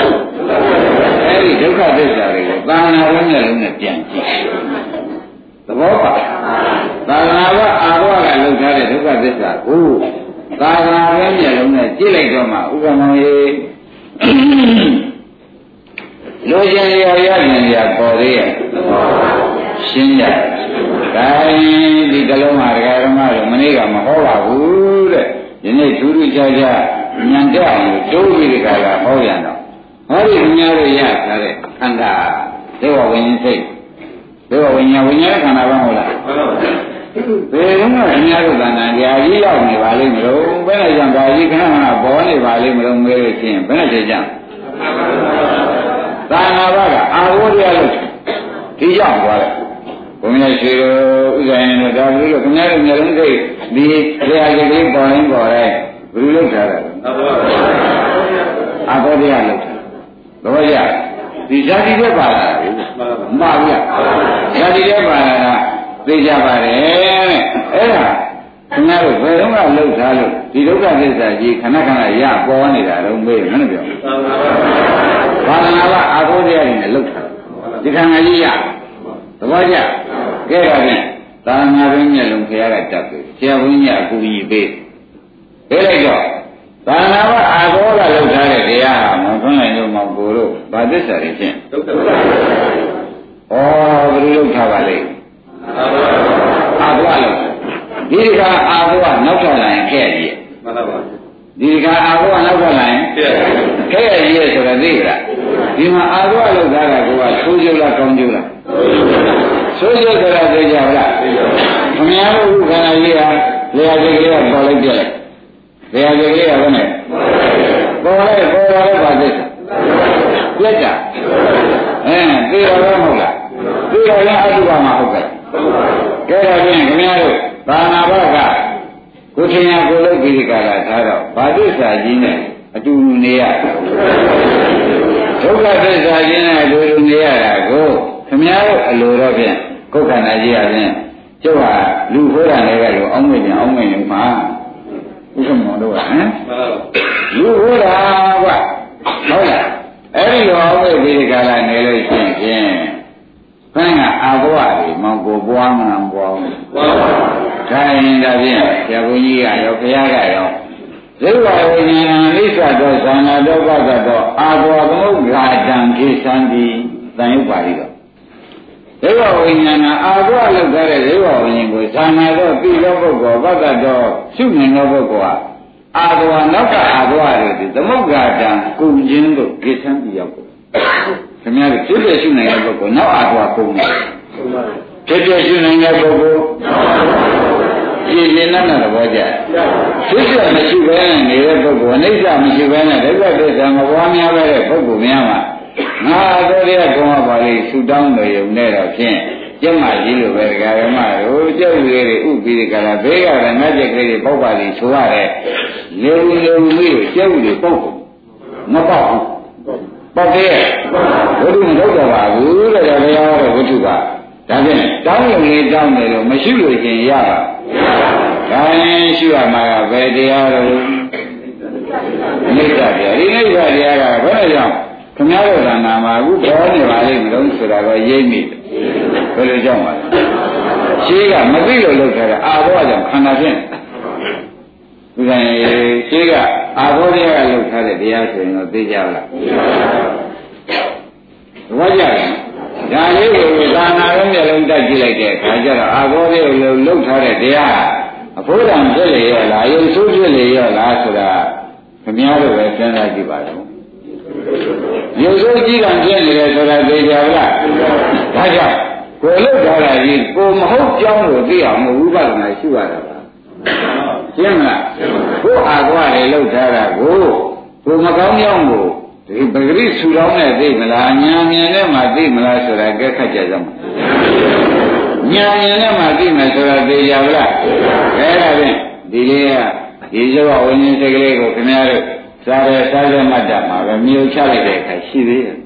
အဲ့ဒီဒုက္ခသစ္စာတွေကိုသာသနာ့လုံးနဲ့လုံးနဲ့ပြန်ကြည့်သဘောပါသာသနာ့ဘာအာဘောကလှုပ်ထားတဲ့ဒုက္ခသစ္စာကိုသာသနာ့ရဲ့မျက်လုံးနဲ့ကြည့်လိုက်တော့မှဥက္ကမောင်ကြီး လိုချင်ရရရင်ရပေါ်သေးရဲ့ရှင်းကြဒါရင်ဒီကလုံးမှာဒကာရမတို့မနေ့ကမဟောပါဘူးတဲ့ဒီနေ့ထူးထူးခြားခြားညံကြအောင်တိုးပြီးဒီကလာဟောရတော့ဟောဒီခင်ဗျားတို့ရထားတဲ့ခန္ဓာဒေဝဝိညာဉ်စိတ်ဒေဝဝိညာဉ်ဝိညာဉ်ခန္ဓာဘာမဟုတ်လားမှန်ပါပါဘယ်တော့မှခင်ဗျားတို့ကဏ္ဍတရားကြီးရောက်နေပါလိမ့်မလို့ဘယ်နဲ့ကြောင့်ဒါကြီးခဏခဏပေါ်နေပါလိမ့်မလို့မေးလို့ချင်းဘယ်နဲ့ကြောင့် သာနာဘကအာဝရရလို့ဒီကြောင့်သွားတယ်ဘုရားရှိတော်ဥဇာယနဲ့ဒါဘူးလို့ခင်ဗျားတို့မျိုးလုံးစိတ်ဒီတရားကြီးလေးပေါ်ရင်ပေါ်တယ်ဘယ်လိုလုပ်ထားတာလဲအာဘောတရားလုပ်တာတော့ရဒီဇာတိပဲပါလာတယ်မှန်ပါဗျာဇာတိပဲပါလာတာသိကြပါတယ်အဲ့ဒါခင်ဗျားတို့ဘယ်တော့မှလှုပ်ထားလို့ဒီဒုက္ခသစ္စာကြီးခဏခဏရပေါ်နေတာတော့မေးမလို့ပြော ဘာသာနာကအာဘောတရားတွေနဲ့လှုပ်ထားဒီခန္ဓာကြီးရသဘောကျကဲတော့ဖြင့်သာနာရင်းမျက်လုံးခရကတက်ပြီဆရာဘုန်းကြီးအကူကြီးပေးပေးလိုက်တော့သာနာကအာဘောကလှုပ်ထားတဲ့တရားဟာမသွန်းနိုင်လို့မောင်ကိုတို့ဗာသစ္စာတွေဖြင့်ဒုက္ခဩဘယ်လိုလှုပ်ထားပါလဲအာဘောလှုပ်ဒီကအာဘောကနောက်ထပ်လာရင်ခဲ့ရည်မှန်ပါပါဒီကအာဘောကနောက်ထပ်လာရင်ခဲ့ရည်ဆိုတော့သိလား ဒီမှာအာဘောလှုပ်ထားတာကဆိုးကျိုးလားကောင်းကျိုးလားဆိုးကျိုးဆိုတာသိကြပါလားခမည်းတော်ခန္ဓာကြီးဟာလေယာကြီးကပေါ်လိုက်ပြလိုက်လေယာကြီးကဘယ်နဲ့ပေါ်လိုက်ပေါ်လာတဲ့ပါသစ္စာလက်ကြအဲသိရတော့မဟုတ်လားသိရရင်အတုပါမှာဟုတ်ကဲ့ကဲတော့ဖြင့်ခင်ဗျားတို့သာနာဘကကိုထင်ရကိုလို့ဒီကလာထားတော့ဘာသစ္စာကြီးနဲ့ အတူတူနေရဒုက္ခသစ္စာကြီးနဲ့အတူတူနေရတာကိုခင်ဗျားတို့အလိုတော့ဖြင့်ကိုယ်ခန္ဓာကြီးရဖြင့်ကျုပ်ဟာလူခိုးတာလည်းကလို့အောင်းမင်းအောင်းမင်းလုံးမှာဥက္ကမောတို့ကဟမ်လူခိုးတာကဟုတ်လားအဲ့ဒီလိုအောင်းမင်းဒီကလာနေလို့ရှိရင်ဖြင့်ဘန်းကအာဘဝတွေမောင်ကိုပွားမလားပွားဘူးပွားပါဘူးဒါရင်ဒါဖြင့်ဆရာဘုန်းကြီးကရောဘုရားကရော ဇိဝဝိညာဏအိစ္ဆတောသံဃာတောပကတောအာဘောသမုဂ္ဂာတံခေသံတိတန်ရုပ်ပါဠိတော်ဇိဝဝိညာဏအာဘောလောက်ထားတဲ့ဇိဝဝိညာဉ်ကိုသံဃာတောသိသောပုဂ္ဂိုလ်ပကတောရှုမြင်သောပုဂ္ဂိုလ်ဟာအာဘောနောက်ကအာဘောတွေဒီသမုဂ္ဂာတံကုခြင်းတို့ခေသံတိရောက်ကိုခင်ဗျားတို့ဖြစ်ဖြစ်ရှုနိုင်တဲ့ပုဂ္ဂိုလ်နောက်အာဘောကုနေဖြစ်ဖြစ်ရှုနိုင်တဲ့ပုဂ္ဂိုလ် ကြည်ရင်နဲ့သဘောကျဖြစ်ဖြစ်မရှိဘဲနဲ့နေတဲ့ပုဂ္ဂိုလ်အနိစ္စမရှိဘဲနဲ့ဒုက္ခသစ္စာမပွားများပဲတဲ့ပုဂ္ဂိုလ်များမှာငါအတော်ရကုံပါလေဆူတောင်းတော်ရုံနဲ့တော့ဖြင့်ကျမကြီးလိုပဲဒကာရမတို့ကျုပ်လေးတွေဥပြီးဒီကလာဘေးကလည်းငါ့ကျက်ကလေးတွေပေါက်ပါလိဆိုရတဲ့လေဦးလေဦးလေးကိုကျုပ်လေးပေါက်ကုန်မပေါက်ဘူးပေါက်သေးရဲ့ဝိတုမထုတ်တော့ပါဘူးတဲ့ဘုရားတော်ဝိတုကဒါဖြင့်တောင်းလို့လေးတောင်းတယ်လို့မရှိလို့ရှင်ရပါ ဒါရင်ရှိရမှာကဘယ်တရားတော်နိစ္စတရားဒီနိစ္စတရားကဘယ်နဲ့ကြောင့်ခင်ဗျားတို့ကနာမှာအခုပေါ်နေပါလိမ့်မလို့ဆိုတာတော့ရိပ်မိဘယ်လိုကြောင့်ပါလဲရှင်းကမသိလို့လုပ်ထားတဲ့အာဘောကြောင့်ခန္ဓာဖြင့်ဒီကနေ့ရှင်းကအာဘောတရားကလုပ်ထားတဲ့တရားဆိုရင်တော့သိကြလားသဘောကျတယ် ဒါလေးကိုသာနာလုံးမျက်လုံးတက်ကြည့်လိုက်တဲ့အခါကျတော့အာဘောလေးကိုလှုပ်ထားတဲ့တရားအဖို့တံဖြစ်လေရောလားရုပ်ဆိုးဖြစ်လေရောလားဆိုတာခင်ဗျားတို့ပဲစဉ်းစားကြည့်ပါတော့ရုပ်ဆိုးကြီးကံဖြစ်နေတယ်ဆိုတာသိကြလားဒါကြောင့်ကိုလှုပ်ထားတာကြီးကိုမဟုတ်ကြောင်းလို့သိအောင်ဝိပဿနာရှုရတာပါရှင်းမလားကိုအာကွာလေလှုပ်ထားတာကိုကိုမကောင်းကြောင်းကို ဒီပဂရိဆူတောင်းနဲ့သိမလားညာမြင်နဲ့မှသိမလားဆိုတာကဲခတ်ကြကြမှာညာမြင်နဲ့မှသိမယ်ဆိုတာသိကြပါလားအဲ့ဒါဖြင့်ဒီလေးကဒီဇဝဝိညာဉ်စိတ်ကလေးကိုခင်ဗျားတို့စားရစားရမှတ်တာမှာပဲမြုပ်ချလိုက်တဲ့အခါရှိသေးရဲ့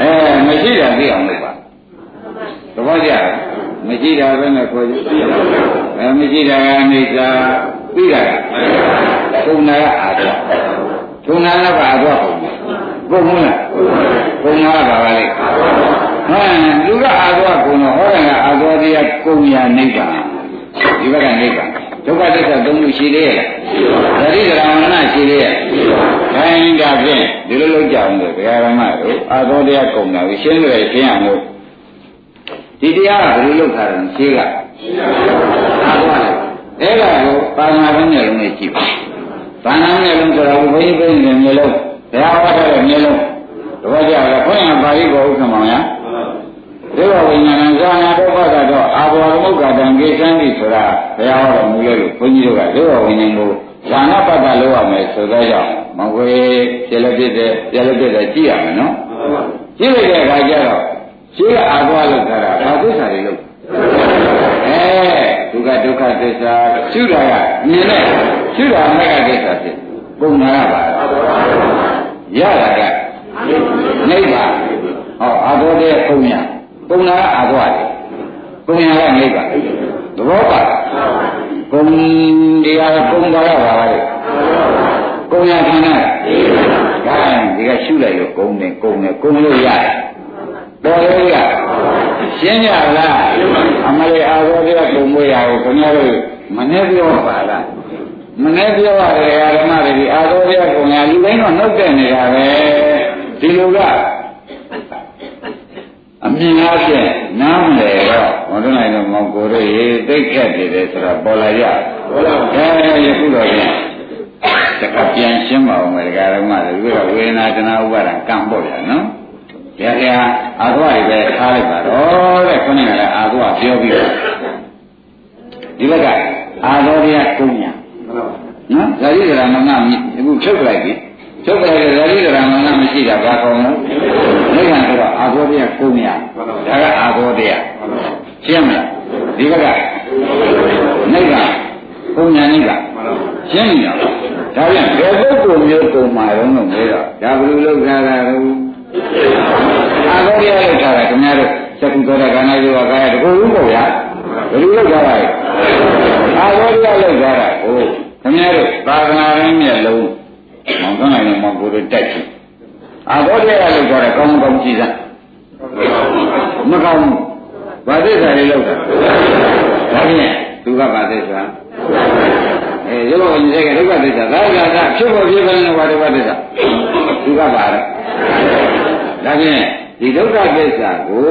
အဲမရှိတာသိအောင်လုပ်ပါသဘောကျလားမရှိတာပဲနဲ့ခေါ်ကြအဲမရှိတာကအနိစ္စသိတာကပုံနာကအာ တော့ကုဏနာပါတော့ကုန်ဘူးလားကုန်တာပါပါလေဟမ်လူကအာသောကုန်တော့ဟောတယ်ကအာသောတရားကုန်ရနိဗ္ဗာန်ဒီဘက်ကနိဗ္ဗာန်ဒုက္ခသစ္စာသုံးခုရှိသေးရဲ့သတိကရမဏရှိသေးရဲ့ခိုင်းတာဖြင့်ဒီလိုလုပ်ကြအောင်လို့ဘုရားဓမ္မတို့အာသောတရားကုန်တာကိုရှင်းလွယ်ရှင်းအောင်လို့ဒီတရားကဘယ်လိုလုပ်ထားတယ်ရှင်းကအာသောအဲ့ဒါကိုပါဏာဘုန်းနဲ့လုံးနဲ့ကြည့်ပါပါဏာနဲ့လုံးဆိုတော့ဘုန်းကြီးဘုန်းကြီး မျိုးလုံးဘုရားဟောတဲ့မျိုးလုံးတပည့်ကြရခွင့်ရပါဠိကိုဥက္ကမောင်ရဒေဝဝိညာဏဇာနာဒုက္ခကတော့အာဘောရမုက္ကတံကိသံတိဆိုတာဘုရားဟောတော်မူလို့ဘုန်းကြီးတို့ကဒေဝဝိညာဉ်ကိုဇာနာပတ်တာလုပ်ရမယ်ဆိုတော့ကြောင့်မကွေပြလည်းပြတဲ့ပြလည်းပြတဲ့ကြည့်ရမယ်နော်ကြည့်လိုက်တဲ့အခါကျတော့ရှိကအာဘောလောက်တာဘာသစ္စာတွေလို့အဲဒုက္ခဒုက္ခသစ္စာရှုတာကမြင်တဲ့ရှုတာမဲ့ကသစ္စာဖြစ် ပုံနာရပါရတာကနိဗ္ဗာန်ဟောအာဘောတဲ့ပုံညာပုံနာကအာဘောတယ်ပုံညာကနိဗ္ဗာန်သဘောပါပုံတရားကပုံပါရပါပါလေပုံညာခန္ဓာကဲဒီကရှုလိုက်လို့ကုံတယ်ကုံတယ်ကုံလို့ရတယ်တော်လေးကရှင်းကြလားအမလေးအာဘောတဲ့ပုံမွေးရကိုခင်ဗျားတို့မနေ့ပြောပါလား မနေ့ပြောရတယ်ဓမ္မတွေဒီအာသောရကုံညာလူတိုင်းတော့နှုတ်တဲ့နေတာပဲဒီလိုကအမြင်အားဖြင့်နားမလဲတော့ဘုရားနိုင်တော်မောင်ကိုတို့ရေသိခက်နေတယ်ဆိုတာပေါ်လာရပေါ်လာတယ်ယခုတော့ပြန်တခါပြန်ရှင်းပါဦးမယ်ဒကာရမတွေပြီးတော့ဝေဒနာတနာဥပါဒံကံပေါ့ဗျာနော်ဘုရားကအာသဝတွေပဲထားလိုက်ပါတော့တဲ့ခုနကလည်းအာသဝပြောပြီးတော့ဒီဘက်ကအာသောတရားကုညာ နော်ဇာတိကရမဏအခုချုပ်လိုက်ပြီချုပ်လိုက်တဲ့ဇာတိကရမဏမရှိတာဘာကောင်းလဲနိဗ္ဗာန်ဆိုတော့အာသောတရားကုညာဒါကအာသောတရားရှင်းမလားဒီဘက်ကနိဗ္ဗာန်ကုညာနိဗ္ဗာန်ရှင်းပြီနော်ဒါပြန်ဘယ်ပုဂ္ဂိုလ်မျိုးကုံမာတော့လို့မေးတော့ဒါဘယ်လိုလုပ်ကြတာလဲအာသောတရားလုပ်တာခင်ဗျားတို့သက္ကုသောတာကနာယောကာယတကူဘူးပေါ့ဗျာဘယ်လိုလုပ်ကြတာလဲ အာသောတရားလုပ်ကြတာဟုတ်ခင်ဗျားတို့သာသနာ့ရင်းမြက်လုံးမောင်ကနိုင်တော့မောင်ကိုယ်တို့တိုက်ချင်အာသောတရားလုပ်ကြတာကောင်းကောင်းကြည့်စမ်းမကောင်းဘူးဘာသစ္စာလေးလောက်တာဒါဖြင့်သူကဘာသစ္စာအဲရုပ်ဝင်တဲ့ကဒုက္ခသစ္စာဒါကသာဖြစ်ဖို့ဖြစ်တဲ့ဘာဒုက္ခသစ္စာသူကဘာလဲဒါဖြင့်ဒီဒုက္ခသစ္စာကို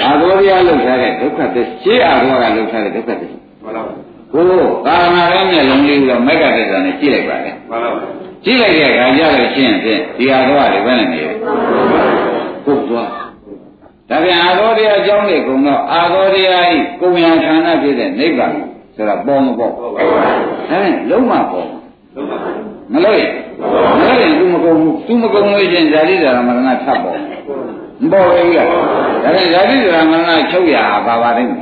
အာသောတရားလောက်ထားတဲ့ဒုက္ခသစ္စာရှင်းအာသောကလောက်ထားတဲ့ဒုက္ခသစ္စာမှန်ပါဘူး ကိုကာမရမျက်လုံးလေးတော့မက္ကသစ္စာနဲ့ကြည့်လိုက်ပါလေမှန်ပါဘူးကြည့်လိုက်တဲ့အခါကျတော့ရှင်းရင်ဒီအာသောကတွေဘယ်နဲ့နေလဲပုတ်သွားဒါပြန်အာသောတရားအကြောင်းတွေကုံတော့အာသောတရားဤကုံရဌာနဖြစ်တဲ့နိဗ္ဗာန်ဆိုတာပေါ်မပေါ်ဒါနဲ့လုံးမပေါ်မလို့ရင်မလို့ရင် तू မကုံဘူး तू မကုံလို့ရှင်ဇာတိဇာမရဏထပ်ပေါ် မပေါ်ဘူးလားဒါပြန်ဇာတိဇာမရဏချုပ်ရပါပါလိမ့်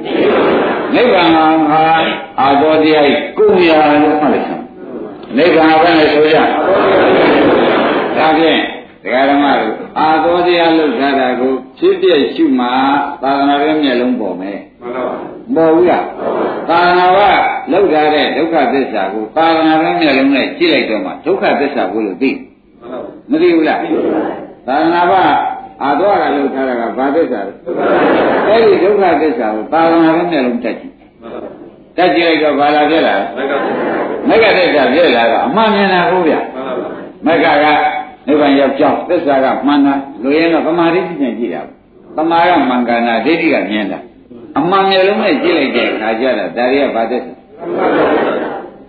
နိဗ္ဗာန်ဟာအာသောတရားဤကုံရလို့မှတ်လိုက်စမ်းနိဗ္ဗာန်ဘယ်နဲ့ဆိုကြဒါဖြင့်ဒကာဓမ္မတို့အာသောတရားလှုပ်ရှားတာကိုဖြစ်ပြရှုမှသာသနာ့ရဲ့မျက်လုံးပေါ်မယ်မှန်ပါပါပေါ်ဘူးလားသာသနာ့ကလှုပ်ထားတဲ့ဒုက္ခသစ္စာကိုသာသနာ့ရဲ့မျက်လုံးနဲ့ကြည့်လိုက်တော့မှဒုက္ခသစ္စာကိုလို့သိမသိဘူးလားသာသနာ့က အာသောကလှုပ်ထားတာကဘာသစ္စာလဲအဲ့ဒီဒုက္ခသစ္စာကိုသာသနာ့ရဲ့မျက်လုံးတက်ကြည့်တက်ကြည့်လိုက်တော့ဘာလာဖြစ်လာမက္ကသစ္စာဖြစ်လာတော့အမှန်မြင်တာဟုတ်ဗျမက္ကကနိဗ္ဗာန်ရောက်ကြောင်းသစ္စာကမှန်တာလူရင်တော့ပမာဒိဋ္ဌိနဲ့ကြည့်တာပမာကမင်္ဂနာဒိဋ္ဌိကမြင်တာအမှန်မျိုးလုံးနဲ့ကြည့်လိုက်တဲ့အခါကျတော့ဒါတွေကဘာသစ္စာ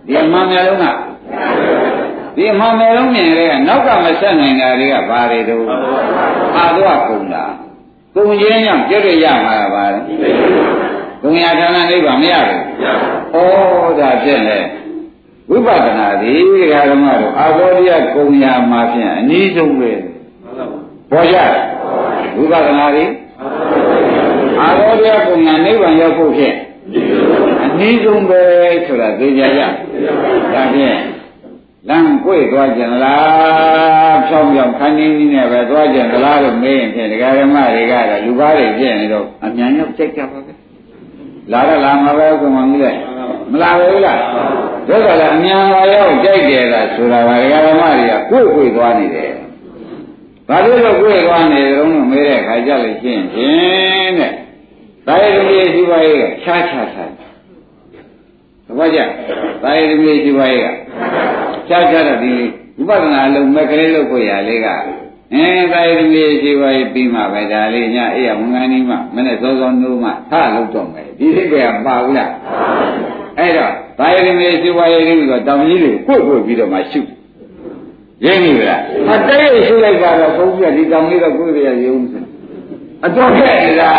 ဒီအမှန်မျိုးလုံးက ဒီအမှန်မျိုးလုံးမြင်တဲ့ကနောက်ကမဆက်နိုင်တာတွေကဘာတွေတော့အာသွားကုန်တာကုန်ခြင်းကြောင့်ကြွရရမှာပါလေကုံရဌာနနိဗ္ဗာန်မရဘူးဩဒါဖြစ်လေဝိပဿနာဒီဒကာဓမ္မတို့အာဘောဓိယကုံညာမှာဖြင့်အနည်းဆုံးပဲပေါ်ကြဝိပဿနာဒီအာဘောဓိယကုံညာနိဗ္ဗာန်ရောက်ဖို့ဖြင့်အနည်းဆုံးပဲဆိုတာသိကြရဒါဖြင့် လမ်းကွေ့သွားကြလားဖြောင်းဖြောင်းခန်းနေနေနဲ့ပဲသွားကြလားလို့မေးရင်ဖြင့်ဒကာဓမ္မတွေကတော့လူကားတွေဖြစ်နေတော့အမြန်ရောက်ကြိတ်ကြပါပဲလာတော့လာမှာပဲကွန်မကြီးလိုက်မလာဘူးလားဒါကလည်းအမြန်လာရောက်ကြိုက်တယ်လားဆိုတာကဒကာဓမ္မတွေကကိုယ်ကိုယ်သွားနေတယ်ဘာလို့လဲကိုယ်သွားနေတယ်တော့မေးတဲ့ခါကြလို့ရှိရင်ဖြင့်တဲ့ဒါရသမီးရှိပါရဲ့ခြားခြားခြားသဘောကျဒါရသမီးရှိပါရဲ့ ခြားခြားတော့ဒီဝိပဿနာအလုံးမဲ့ကလေးလို့ကိုရလေးကအင်းဒါရသမီးရှိပါရဲ့ပြီးမှပဲဒါလေးညအေးရမငန်းနီးမှမနဲ့စောစောနိုးမှထလို့တော့မယ်ဒီလေးကပါဘူးလားအဲ့တော့ဒါရသမီးရှိပါရဲ့ပြီးတော့တောင်ကြီးတွေကိုကိုယ်ကိုယ်ပြီးတော့မှရှုရင်းပြီလားအတိတ်ရှုလိုက်တာတော့ဘုန်းကြီးကဒီတောင်လေးတော့ကိုယ်ရရုံးစအတော်ခဲ့နေတာ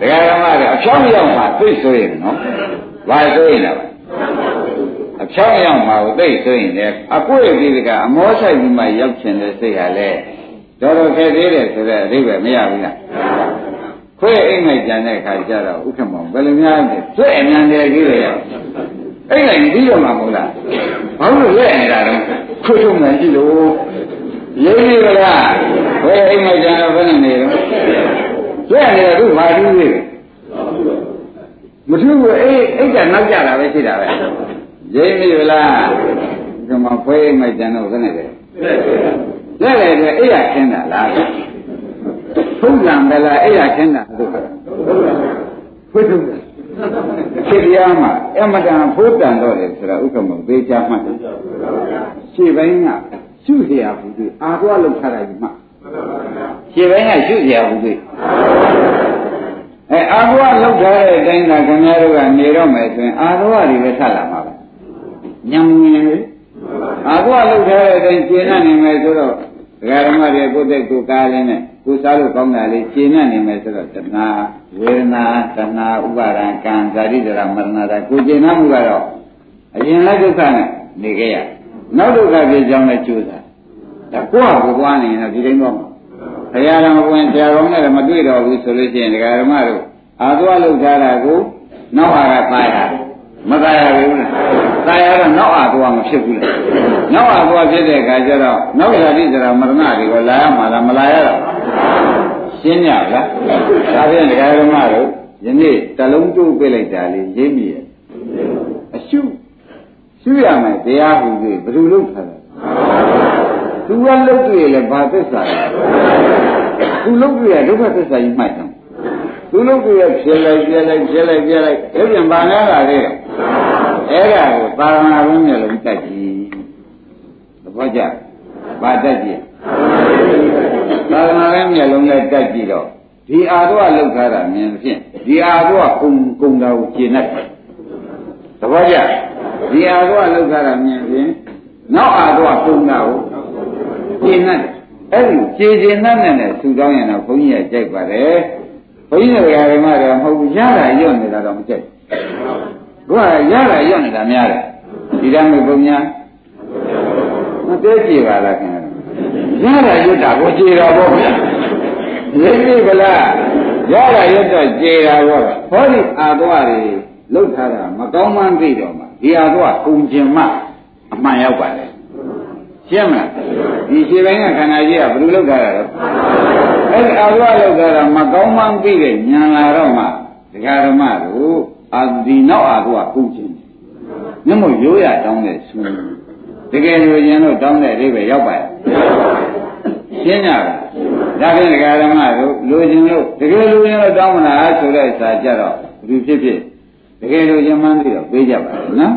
ဒကာရမတွေအဖြောင်းရောက်မှာသိဆိုရင်နော်ဘာဆိုရင်လဲ အဖြောင်းရောက်မှာကိုသိဆိုရင်လည်းအကွေ့ဒီကအမောဆိုင်ပြီးမှရောက်ချင်တဲ့စိတ်ဟာလေတော်တော်ခဲသေးတယ်ဆိုတဲ့အဓိပ္ပာယ်မရဘူးလားခွေးအိမ်လိုက်ကြတဲ့အခါကျတော့ဥက္ကမောဘယ်လိုများလဲသွဲ့အမြန်တယ်ကြီးလေရောက်အိမ်လိုက်ပြီးတော့မှာမဟုတ်လားဘာလို့လဲနေတာတော့ခွေးထုံးမှန်ကြည့်လို့ရင်းပြီလားခွေးအိမ်လိုက်ကြတော့ဘယ်နဲ့နေတော့သွဲ့နေတော့ဘာတူးသေးလဲမထူးဘူးအေးအိတ်ကနောက်ကြတာပဲရှိတာပဲ ရင်းပြီလားဒီမှာခွေးအိမ်လိုက်ကြတော့ဘယ်နဲ့လဲလက်လေတဲ့အိရခင်းတာလားထုံးစံဗလားအိရခင်းတာလို့ဖွင့်ထုံးတယ်ခေတရားမှာအမတန်ဖိုးတန်တော့တယ်ဆိုတာဥက္ကမသေးချာမှတ်တယ်ရှေ့ပိုင်းကရှုเสียဘူးသူအာသွားလောက်ထားတယ်မှရှေ့ပိုင်းကရှုเสียဘူးသူအဲအာသွားလောက်ထားတဲ့အတိုင်းသာခင်ဗျားတို့ကနေတော့မယ်ဆိုရင်အာသွားတွေပဲဆက်လာမှာပဲ ညံဝင်လေအာသွားလောက်ထားတဲ့အတိုင်းကျင်းနေမယ်ဆိုတော့ဒကာဓမ္မတွေကိုယ်တက်ကိုကားလင်းနဲ့ကိုစားလို့ကောင်းတာလေးရှင်းနေမယ်ဆိုတော့တဏှာဝေဒနာတဏှာဥပါဒံကံဇာတိဒရာမရဏတာကိုရှင်းမှုကတော့အရင်လက်ဒုက္ခနဲ့နေခဲ့ရနောက်ဒုက္ခဖြစ်ကြောင်းလည်းကြိုးစားဒါကိုယ့်ဟာကိုယ်သွားနေရင်တော့ဒီတိုင်းတော့ဘုရားတော်ဝင်ဆရာကောင်းနဲ့မတွေ့တော့ဘူးဆိုလို့ရှိရင်ဒကာဓမ္မတို့အာသွားလောက်ထားတာကိုနောက်ဟာကပါရ မသာရဘူးလားသာရတော့နောက်အာသွားမဖြစ်ဘူးလားနောက်အာသွားဖြစ်တဲ့အခါကျတော့နောက်ဇာတိဇရာမရဏတွေကိုလာရမှာလားမလာရတော့ရှင်းရလားဒါဖြင့်ဒကာဓမ္မတို့ယနေ့တလုံးတိုးပြလိုက်တာလေးရင်းမိရဲ့အရှုရှုရမယ်တရားဟူပြီးဘယ်လိုလုပ်ထားလဲသူကလုတ်တွေ့လေဘာသစ္စာလဲသူလုတ်တွေ့ရဒုက္ခသစ္စာကြီးမှတ်တယ်သူလုတ်တွေ့ရဖြစ်လိုက်ပြလိုက်ဖြစ်လိုက်ပြလိုက်အဲ့ပြန်ဘာလဲလာလေ အဲ့ဒါကိုသာသနာ့ဘုန်းမျိုးလုံးတက်ကြည့်သဘောကျဘာတက်ကြည့်သာသနာ့ဘုန်းမျိုးလုံးနဲ့တက်ကြည့်တော့ဒီအာတော့လောက်ထားတာမြင်ဖြင့်ဒီအာတော့ကုံကုံတာကိုကျင့်တတ်သဘောကျဒီအာတော့လောက်ထားတာမြင်ဖြင့်နောက်အာတော့ကုံတာကိုကျင့်တတ်အဲ့ဒီခြေကျင်နဲ့နဲ့ထူတောင်းရင်တော့ဘုန်းကြီးကကြိုက်ပါတယ်ဘုန်းကြီးတွေကဓမ္မတွေမဟုတ်ဘူးရတာညွတ်နေတာတော့မကြိုက်ဘူး ကရတာညွတ်နေတာများတယ်ဒီတမ်းမျိုးဘုံညာမသေးကြည့်ပါလားခင်ဗျာရတာညွတ်တာကိုကြည်တော်ပေါ့ဗျာရင်းပြီဗလားရတာညွတ်တော့ကြည်တာပေါ့ဟောဒီအာသွားတွေလှုပ်ထားတာမကောင်းမှန်းသိတော့မှဒီအာသွားကုံကျင်မှအမှန်ရောက်ပါလေရှင်းမလားဒီခြေပိုင်းကခန္ဓာကြီးကဘယ်လိုလုပ်ထားတာလဲအဲ့ဒီအာဝလောက်ထားတာမကောင်းမှန်းသိတဲ့ဉာဏ်လာတော့မှဒကာဓမ္မတို့ အာဒီနောက်အာဝကုချင်းမျက်မှောက်ရိုးရတောင်းတဲ့ဆူတကယ်လို့ရင်တော့တောင်းတဲ့အိဗယ်ရောက်ပါရဲ့ရှင်းကြလားဒါဖြင့်ဒကာဓမ္မတို့လိုချင်လို့တကယ်လိုချင်လို့တောင်းမလားဆိုတဲ့စာကြတော့ဘယ်ဖြစ်ဖြစ်တကယ်လိုချင်မှန်းသိတော့ပေးကြပါလားနော်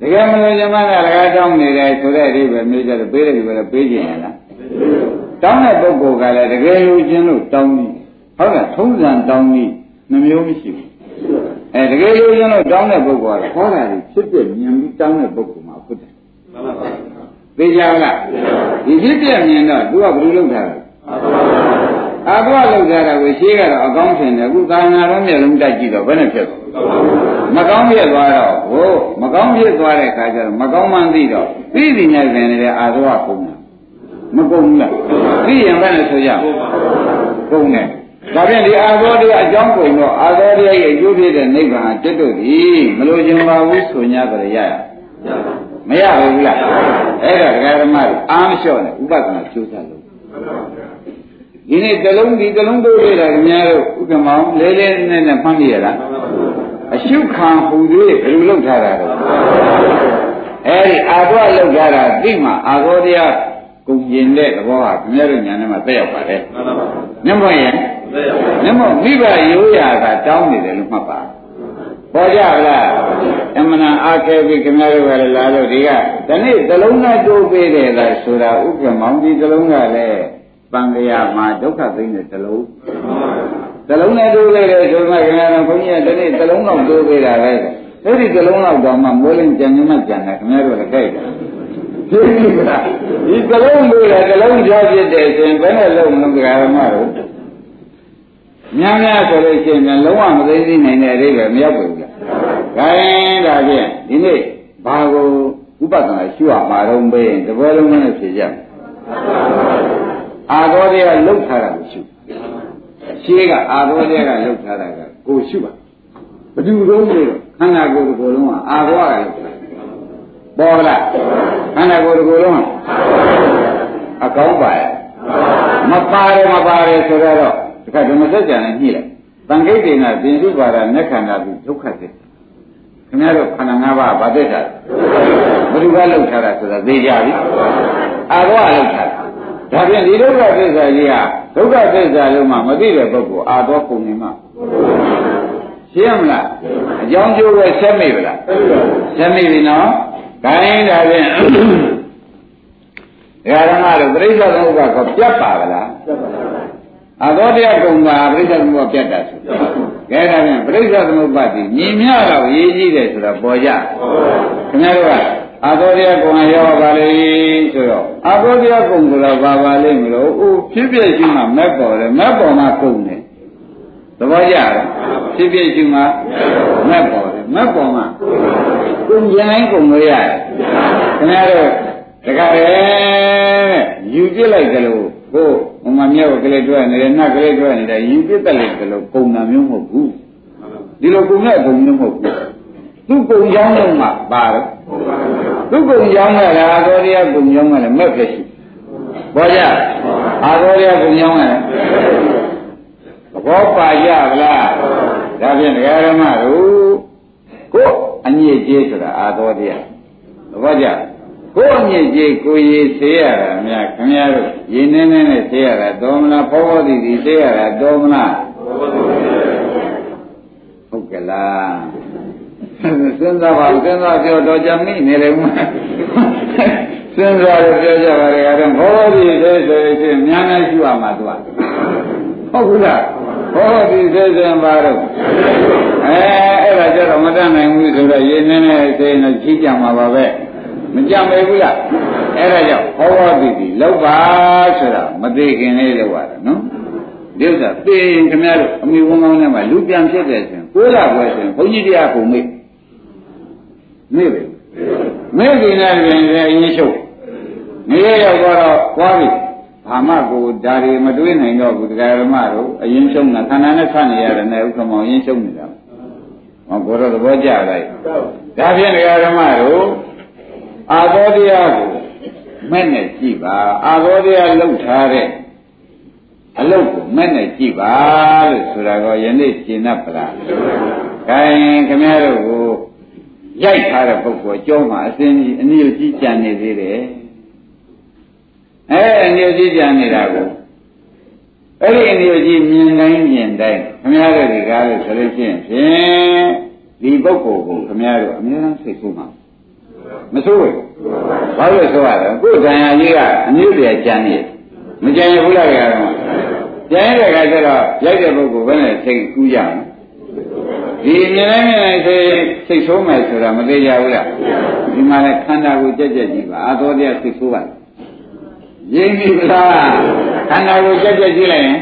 တကယ်မလို့ဇမကလည်းတောင်းနေတယ်ဆိုတဲ့အိဗယ်မျိုးကြတော့ပေးတယ်ဒီပဲပေးခြင်းရလားတောင်းတဲ့ပုဂ္ဂိုလ်ကလည်းတကယ်လို့ခြင်းလို့တောင်းနေဟုတ်လားထုံးစံတောင်းနေနှမျိုးမရှိဘူး အဲတကယ်လို့ခြင်းလို့တောင်းတဲ့ပုဂ္ဂိုလ်ကဟောတာကြီးဖြစ်ပြမြင်ပြီးတောင်းတဲ့ပုဂ္ဂိုလ်မှာဖြစ်တယ်မှန်ပါပါသိကြလားဒီဖြစ်ပြမြင်တော့သူကဘယ်လိုလုပ်ထားလဲအာဘဝလောက်ကြတာကိုရှင်းကတော့အကောင်းထင်တယ်အခုကာနာတော့မျက်လုံးတိုက်ကြည့်တော့ဘယ်နဲ့ဖြစ်သွားမကောင်းဖြစ်သွားတော့ဟိုမကောင်းဖြစ်သွားတဲ့အခါကျတော့မကောင်းမှန်းသိတော့သိသိညာပင်နေတဲ့အာသဝကုန်တာမကုန်ဘူးလားသိရင်ဘယ်နဲ့ဆိုရကုန်တယ် ဒါဖြင့်ဒီအာသောတရားအကြောင်းကိုတော့အာသောတရားရဲ့အကျိုးဖြစ်တဲ့နိဗ္ဗာန်တက်တို့သည်မလို့ခြင်းပါဘူးဆို냐ကြရရမရဘူးလားအဲ့ဒါဒကာဓမ္မတွေအာမလျှော့နဲ့ဥပဒနာကျိုးစားလို့ဒီနေ့တလုံးဒီတလုံးတို့ရတာခင်ဗျားတို့ဥက္ကမောင်လေးလေးနဲ့နဲ့မှတ်မိရလားအရှုခံဟူသေးဘယ်လိုလုပ်ထားတာတော့အဲဒီအာသောလောက်ထားတာသိမှအာသောတရားကုန်ကျင်တဲ့သဘောဟာခင်ဗျားတို့ညာနဲ့မှသက်ရောက်ပါတယ်မှန်ပါပါညမရဲ့ သက်ရောက်ပါညမမိဘရိုးရာကတောင်းနေတယ်လို့မှတ်ပါပေါ်ကြလားအမှန်အားခဲပြီးခင်ဗျားတို့ကလည်းလာလို့ဒီကဒီနေ့သလုံးနဲ့တိုးပေးတယ်လားဆိုတာဥက္ကမောင်ဒီသလုံးကလည်းပံကရမှာဒုက္ခသိတဲ့သလုံးသလုံးနဲ့တိုးပေးတယ်ဆိုမှခင်ဗျားတို့ဘုန်းကြီးကဒီနေ့သလုံးတော့တိုးပေးတာပဲအဲ့ဒီသလုံးတော့တော့မှမိုးလင်းကြံညမကြံတယ်ခင်ဗျားတို့လည်းကြိုက်တယ်သိပြီလားဒီသလုံးလို့လည်းသလုံးကြားဖြစ်တယ်ဆိုရင်ဘယ်နဲ့လုံးမလို့ကြရမှာတော့ များများဆိုလို့ရှိရင်လုံးဝမသိသိနိုင်တဲ့အရေးပဲမရောက်ဘူးလား။ဒါရင်ဒါဖြင့်ဒီနေ့ဘာကိုဥပဒနာရှုရမှာတော့မေးရင်တပွဲလုံးနဲ့ဖြေကြမယ်။အာသောတွေကလှုပ်ထားတာကိုရှု။ရှင်းကအာသောတွေကလှုပ်ထားတာကကိုရှုပါ။ဘယ်သူတုံးလို့ခန္ဓာကိုယ်ကိုယ်လုံးကအာသောကလှုပ်ထားပေါ်လားခန္ဓာကိုယ်ကိုယ်လုံးအကောင်းပါရဲ့မပါတယ်မပါတယ်ဆိုတော့တ ခါဓမ္မစကြာနဲ့ညှိလိုက်တန်ခိတ်တင်ကပြင်စုပါဒမျက်ခန္ဓာပြီးဒုက္ခသစ္စာခင်ဗျားတို့ခန္ဓာ၅ပါးဗာသစ္စာဘယ်သူကလောက်ထားတာဆိုတာသိကြပြီအာရောလောက်ထားတာဒါဖြင့်ဒီဒုက္ခသစ္စာကြီးဟာဒုက္ခသစ္စာလုံးမှမသိတဲ့ပုဂ္ဂိုလ်အာသောပုံနေမှာရှင်းမလားအကြောင်းကျိုးပဲဆက်မိဗလားဆက်မိပြီနော်ဒါရင်ဒါဖြင့်ဒကာရမတို့ပြိဿသမုပ္ပါကပြတ်ပါဗလားပြတ်ပါပါ အသောတရားကုံပါပြိဿသမုပ္ပါပြတ်တာဆိုကဲဒါဖြင့်ပြိဿသမုပ္ပါဒီညီမြတော့ရေးကြီးတယ်ဆိုတော့ပေါ်ကြခင်ဗျားတို့ကအသောတရားကုံရောပါလေဆိုတော့အသောတရားကုံဆိုတော့ဘာပါလိမ့်မလို့ဥဖြစ်ဖြစ်ရှိမှမက်ပေါ်တယ်မက်ပေါ်မှကုံတယ်သဘောကျလားဖြစ်ဖြစ်ရှိမှမက်ပေါ်တယ်မက်ပေါ်မှကုံကျင်တိုင်းကုံလို့ရတယ်ခင်ဗျားတို့တခါလေယူပြစ်လိုက်ကြလို့ဟို ဟိုမှာမြောက်ကလေးတွဲနေတယ်နတ်ကလေးတွဲနေတယ်ယူပြစ်တက်လိုက်ကြလို့ပုံနာမျိုးမဟုတ်ဘူးဒီလိုပုံနဲ့ပုံမျိုးမဟုတ်ဘူးသူပုံကြောင်းလုံးမှာပါတော့သူပုံကြောင်းကလည်းအာသောတရားပုံကြောင်းကလည်းမဲ့ဖြစ်ရှိဘောကြအာသောတရားပုံကြောင်းကလည်းသဘောပါကြဗလားဒါဖြင့်ဒကာရမတို့ကိုအညစ်အကြေးဆိုတာအာသောတရားသဘောကျ ကိုယ်အမြင့်ကြီးကိုရည်ဆေးရတာများခင်ဗျားတို့ရည်နေနေနဲ့ဆေးရတာတော်မလားဖောဖောတိတိဆေးရတာတော်မလားဟုတ်ကလားစဉ်းစားပါစဉ်းစားပြောတော့ကြမိနေတယ်မစဉ်းစားရပြောကြပါလေကတော့ဘောတိသေးဆိုရင်များများရှိရမှာသူကဟုတ်ဘူးလားဘောတိသေးစင်ပါတော့အဲအဲ့ဒါကြတော့မတတ်နိုင်ဘူးဆိုတော့ရည်နေနေဆေးနေကြီးကြမှာပါပဲ မကြမေဘူးလားအဲ့ဒါကြောင့်ဟောဝတိတိလောက်ပါဆိုတာမသေးခင်လေးလောက်ရတယ်နော်ဒီဥစ္စာသိရင်ခင်ဗျားတို့အမိဝန်းကောင်းထဲမှာလူပြန်ဖြစ်တယ်ဆိုရင်ကိုးလာပွဲဆိုရင်ဘုန်းကြီးတရားကိုမေ့မေ့ပဲမေ့ပြီးနေရင်လည်းအရင်ချုပ်နေရရောက်တော့ွားပြီဘာမှကိုဒါတွေမတွေးနိုင်တော့ဘူးတရားဓမ္မတို့အရင်ရှုံးတာခန္ဓာနဲ့ဆက်နေရတယ်နဲ့ဥက္ကမောင်အရင်ရှုံးနေတာဟောကိုယ်တော့သဘောကျလိုက်ဒါဖြင့်တရားဓမ္မတို့ အာသောတရားကိုမဲ့နဲ့ကြည့်ပါအာသောတရားလှုပ်ထားတဲ့အလုတ်ကိုမဲ့နဲ့ကြည့်ပါလို့ဆိုတာကယနေ့ရှင်း납ပလား။ခိုင်ခင်ဗျားတို့ကိုရိုက်ထားတဲ့ပုဂ္ဂိုလ်အကျောင်းမှာအစင်းကြီးအနည်းကြီးကြံနေသေးတယ်။အဲအနည်းကြီးကြံနေတာကိုအဲ့ဒီအနည်းကြီးမြင်တိုင်းမြင်တိုင်းခင်ဗျားတို့ဒီကားလို့ဆိုလို့ရှိရင်ဖြင့်ဒီပုဂ္ဂိုလ်ကိုခင်ဗျားတို့အများအားစိတ်ဆိုးမှာ မဆိုးဘူးဘာလို့ဆိုရလဲကိုယ်တန်ရာကြီးကအနည်းတည်းကြံနေမကြံရဘူးလားကြတော့ကြံရတဲ့ခါကျတော့ရိုက်တဲ့ပုဂ္ဂိုလ်ဘယ်နဲ့စိတ်ကူးကြမလဲဒီမြင်တိုင်းမြင်တိုင်းစိတ်စိတ်ဆိုးမယ်ဆိုတာမသေးကြဘူးလားဒီမှာလည်းခန္ဓာကိုကြက်ကြက်ကြည့်ပါအာသောတရားစိတ်ဆိုးပါရင်းပြီလားခန္ဓာကိုကြက်ကြက်ကြည့်လိုက်ရင်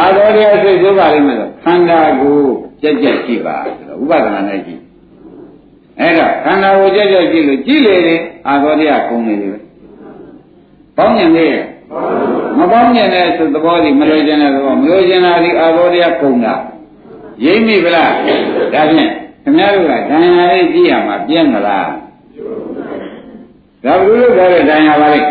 အာသောတရားစိတ်ဆိုးပါလိမ့်မယ်ခန္ဓာကိုကြက်ကြက်ကြည့်ပါဥပဒနာနဲ့ကြည့် အဲ့တော့ခန္ဓာကိုကြက်ကြက်ကြည့်လို့ကြည့်လေတယ်အာသောတရားကုန်နေတယ်ပေါင်းညင်သေးရဲ့မပေါင်းညင်တဲ့သဘောဒီမလို့ခြင်းတဲ့သဘောမလို့ခြင်းတာဒီအာသောတရားကုန်တာရိမ့်မိဗလားဒါဖြင့်ခင်ဗျားတို့ကဒဏ်ရာလေးကြည့်ရမှာပြင်းမလားဒါဘုလို့ထားတဲ့ဒဏ်ရာပါလိမ့်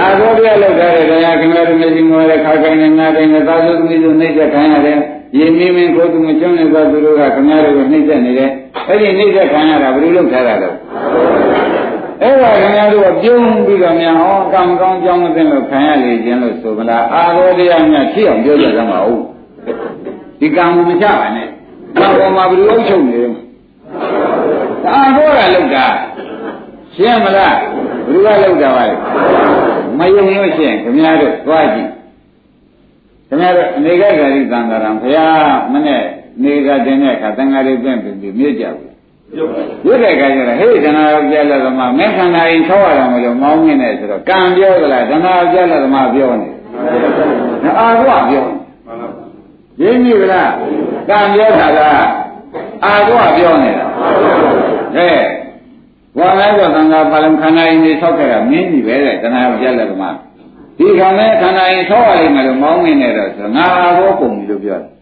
အာသောတရားလောက်ထားတဲ့ဒဏ်ရာခင်ဗျားတို့မျက်စိမောတဲ့ခါကိုင်းနဲ့နားတိုင်းနဲ့သာသုသမီးတို့နှိမ့်တဲ့ခံရတယ် ရရေမင်းမင်းကိုသူမကျွမ်းနေသောသူတို့ကခင်ဗျားတို့ကိုနှိမ့်ဆက်နေတယ်အဲ့ဒီနှိမ့်ဆက်ခံရတာဘယ်လိုလုပ်ထားတာလဲအဲ့ဒါခင်ဗျားတို့ကပြုံးပြီးတော့များဟောကံကောင်းကြောင်းမသိလို့ခံရလေခြင်းလို့ဆိုမလားအာရောတရားများဖြစ်အောင်ပြောကြသမှာဟုတ်ဒီကံမချပါနဲ့ဘာပေါ်မှာဘယ်လိုအုပ်ချုပ်နေလဲအာရောကလောက်တာရှင်းမလားဘယ်လိုကလောက်တာပါလဲမယုံလို့ရှိရင်ခင်ဗျားတို့သွားကြည့် ခင်ဗျားတို့အနေကဂရိသံဃာရံဘုရားမနဲ့နေကတင်တဲ့အခါသံဃာတွေပြင်ပြီးမြစ်ကြဘူးရွတ်တဲ့အခါကျတော့ဟေးဒနာယောက်ျားလက်သမားမင်းခန္ဓာရင်ထောက်ရတာမလို့မောင်းနေတယ်ဆိုတော့ကံပြောသလားဒနာယောက်ျားလက်သမားပြောနေတယ်အာဘပြောရင်းပြီလားကံပြောတာလားအာဘပြောနေတာဟဲ့ဝါလိုက်တော့သံဃာပါလံခန္ဓာရင်တွေဆောက်ခဲ့တာမင်းကြီးပဲတဲ့ဒနာယောက်ျားလက်သမား ဒီခန္ဓာခန္ဓာရင်ထောက်ရလိမ့်မယ်လို့မောင်းနေတယ်ဆိုတော့ငါအာဘောပုံပြီလို့ပြောတယ်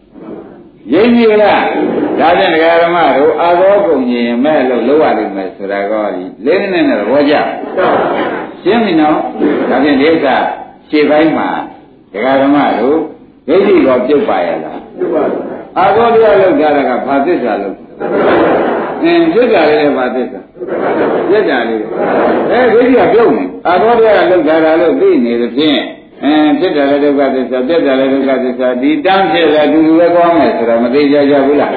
ရင်းပြီလားဒါဖြင့်ဒကာဓမ္မတို့အာသောကုန်ရင်မဲ့လို့လောက်ရလိမ့်မယ်ဆိုတာကလေးနည်းနည်းသဘောကျရှင်းပြီနော်ဒါဖြင့်ဒီကခြေပိုင်းမှာဒကာဓမ္မတို့ဒိဋ္ဌိတော့ပြုတ်ပါရဲ့လားပြုတ်ပါဘူးအာသောတရားလောက်ကြတာကဘာသစ္စာလို့ အင်းပြစ်ကြလေးလည်းဘာသစ္စာပြစ်ကြလေးအဲဒိဋ္ဌိကပြုတ်နေအာသောတရားလောက်ကြတာလို့သိနေသဖြင့်အဲဖြစ်တယ်လည်းဒုက္ခသစ္စာပြက်တယ်လည်းဒုက္ခသစ္စာဒီတန်းဖြစ်တယ်အတူတူပဲကောင်းမယ်ဆိုတော့မသိကြကြဘူးလား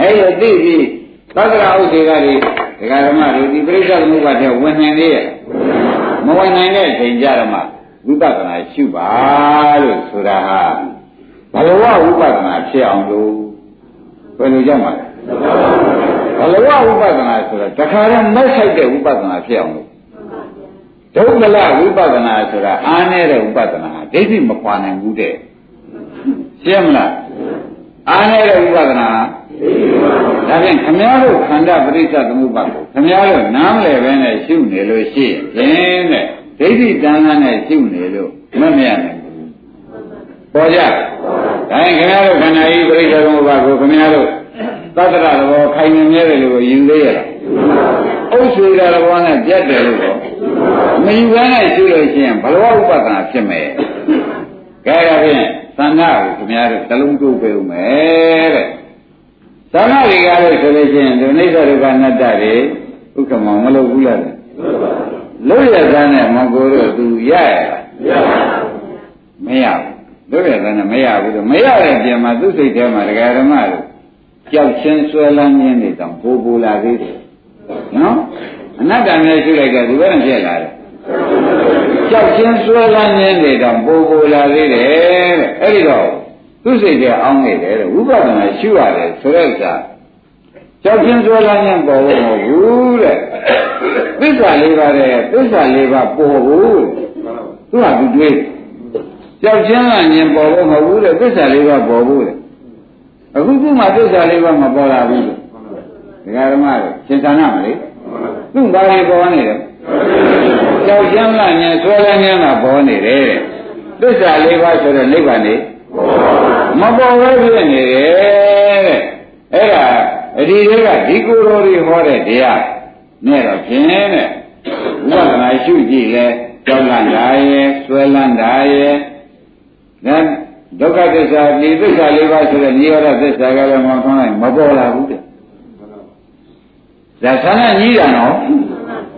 အဲလိုသိပြီးသက္ကရာဥဒေကတွေဒကာဓမ္မတွေဒီပြိဿသမုပ္ပါဒ်တဲ့ဝင်နိုင်သေးရဲ့မဝင်နိုင်တဲ့အချိန်ကြတော့မှဝိပဿနာရှုပါလို့ဆိုတာဟာဘလဝဝိပဿနာဖြစ်အောင်လို့ဘယ်လိုကြောင့်ပါလဲ ဘလဝဝိပဿနာဆိုတော့တခါတည်းမဲ့ဆိုင်တဲ့ဝိပဿနာဖြစ်အောင်လို့ဒုက္ခလဝိပဿနာဆိုတာအားနေတဲ့ဝိပဿနာဒိဋ္ဌိမပွားနိုင်ဘူးတဲ့ရှင်းမလားအားနေတဲ့ဝိပဿနာဒါဖြင့်ခမည်းတော်ခန္ဓာပရိစ္ဆသမုပ္ပါဒ်ကိုခမည်းတော်နားမလဲပဲနဲ့ရှုနေလို့ရှိရင်တဲ့ဒိဋ္ဌိတဏ္ဍာနဲ့ရှုနေလို့မမြတ်နိုင်ဘူးပေါ်ကြဒါရင်ခင်ဗျားတို့ခန္ဓာဤပရိစ္ဆသမုပ္ပါဒ်ကိုခင်ဗျားတို့ သတ္တရတော်ခိုင်မြဲမြဲတယ်လို့ယူသေးရလားအုပ်ဆွေတာတော်နဲ့ပြတ်တယ်လို့တော့မယူဘဲနဲ့ရှုလို့ရှိရင်ဘလဝဥပဒနာဖြစ်မယ်ကဲဒါဖြင့်သံဃာကိုခင်ဗျားတို့တလုံးတိုးပေးဦးမယ်တဲ့သံဃာတွေကလည်းဆိုလို့ရှိရင်ဒီနိစ္စဒုက္ခအနတ္တတွေဥက္ကမမလုပ်ဘူးလားလို့ရတဲ့နဲ့မကိုတို့သူရရလားမရဘူးလို့ရတဲ့နဲ့မရဘူးတော့မရတဲ့ပြင်မှာသူ့စိတ်ထဲမှာဒကာဓမ္မတို့ ကြောက်ချင်းဆွဲလန်းခြင်းတွေတောင်ပိုးပိုးလာသေးတယ်နော်အနတ္တနဲ့ရှိလိုက်ကြဒီဘက်နဲ့ပြက်လာတယ်ကြောက်ချင်းဆွဲလန်းခြင်းတွေတောင်ပိုးပိုးလာသေးတယ်တဲ့အဲ့ဒီတော့သူ့စိတ်ထဲအောင်းနေတယ်တဲ့ဝိပဿနာရှုရတယ်ဆိုတဲ့ဥစ္စာကြောက်ချင်းဆွဲလန်းခြင်းပေါ်ဖို့မဟုတ်ဘူးတဲ့သစ္စာလေးပါးတဲ့သစ္စာလေးပါးပေါ်ဘူးသူကသူတွေးကြောက်ချင်းလန်းခြင်းပေါ်ဖို့မဟုတ်ဘူးတဲ့သစ္စာလေးပါးပေါ်ဘူးတဲ့ အခုခုမှသစ္စာလေးပါးမပေါ်လာဘူးဒကာဓမ္မတွေသင်္ခါရမလေးသူ့ဘာတွေပေါ်နေတယ်ကြောက်ကြမ်းလာညာဆွဲလန်းညာပေါ်နေတယ်သစ္စာလေးပါးဆိုတော့နိဗ္ဗာန်နေမပေါ်ဘဲဖြစ်နေတယ်တဲ့အဲ့ဒါအဒီတွေကဒီကိုယ်တော်တွေဟောတဲ့တရားနဲ့တော့ဖြင်းတဲ့ဝိပဿနာရှုကြည့်လဲကြောက်လန့်တာရဲ့ဆွဲလန်းတာရဲ့ဒါ ဒုက္ခသစ္စာဒီသစ္စာလေးပါးဆိုတဲ့နိရောဓသစ္စာကလည်းမထွန်းလိုက်မပေါ်လာဘူးတဲ့ဒါသဏ္ဍကြီးတာနော်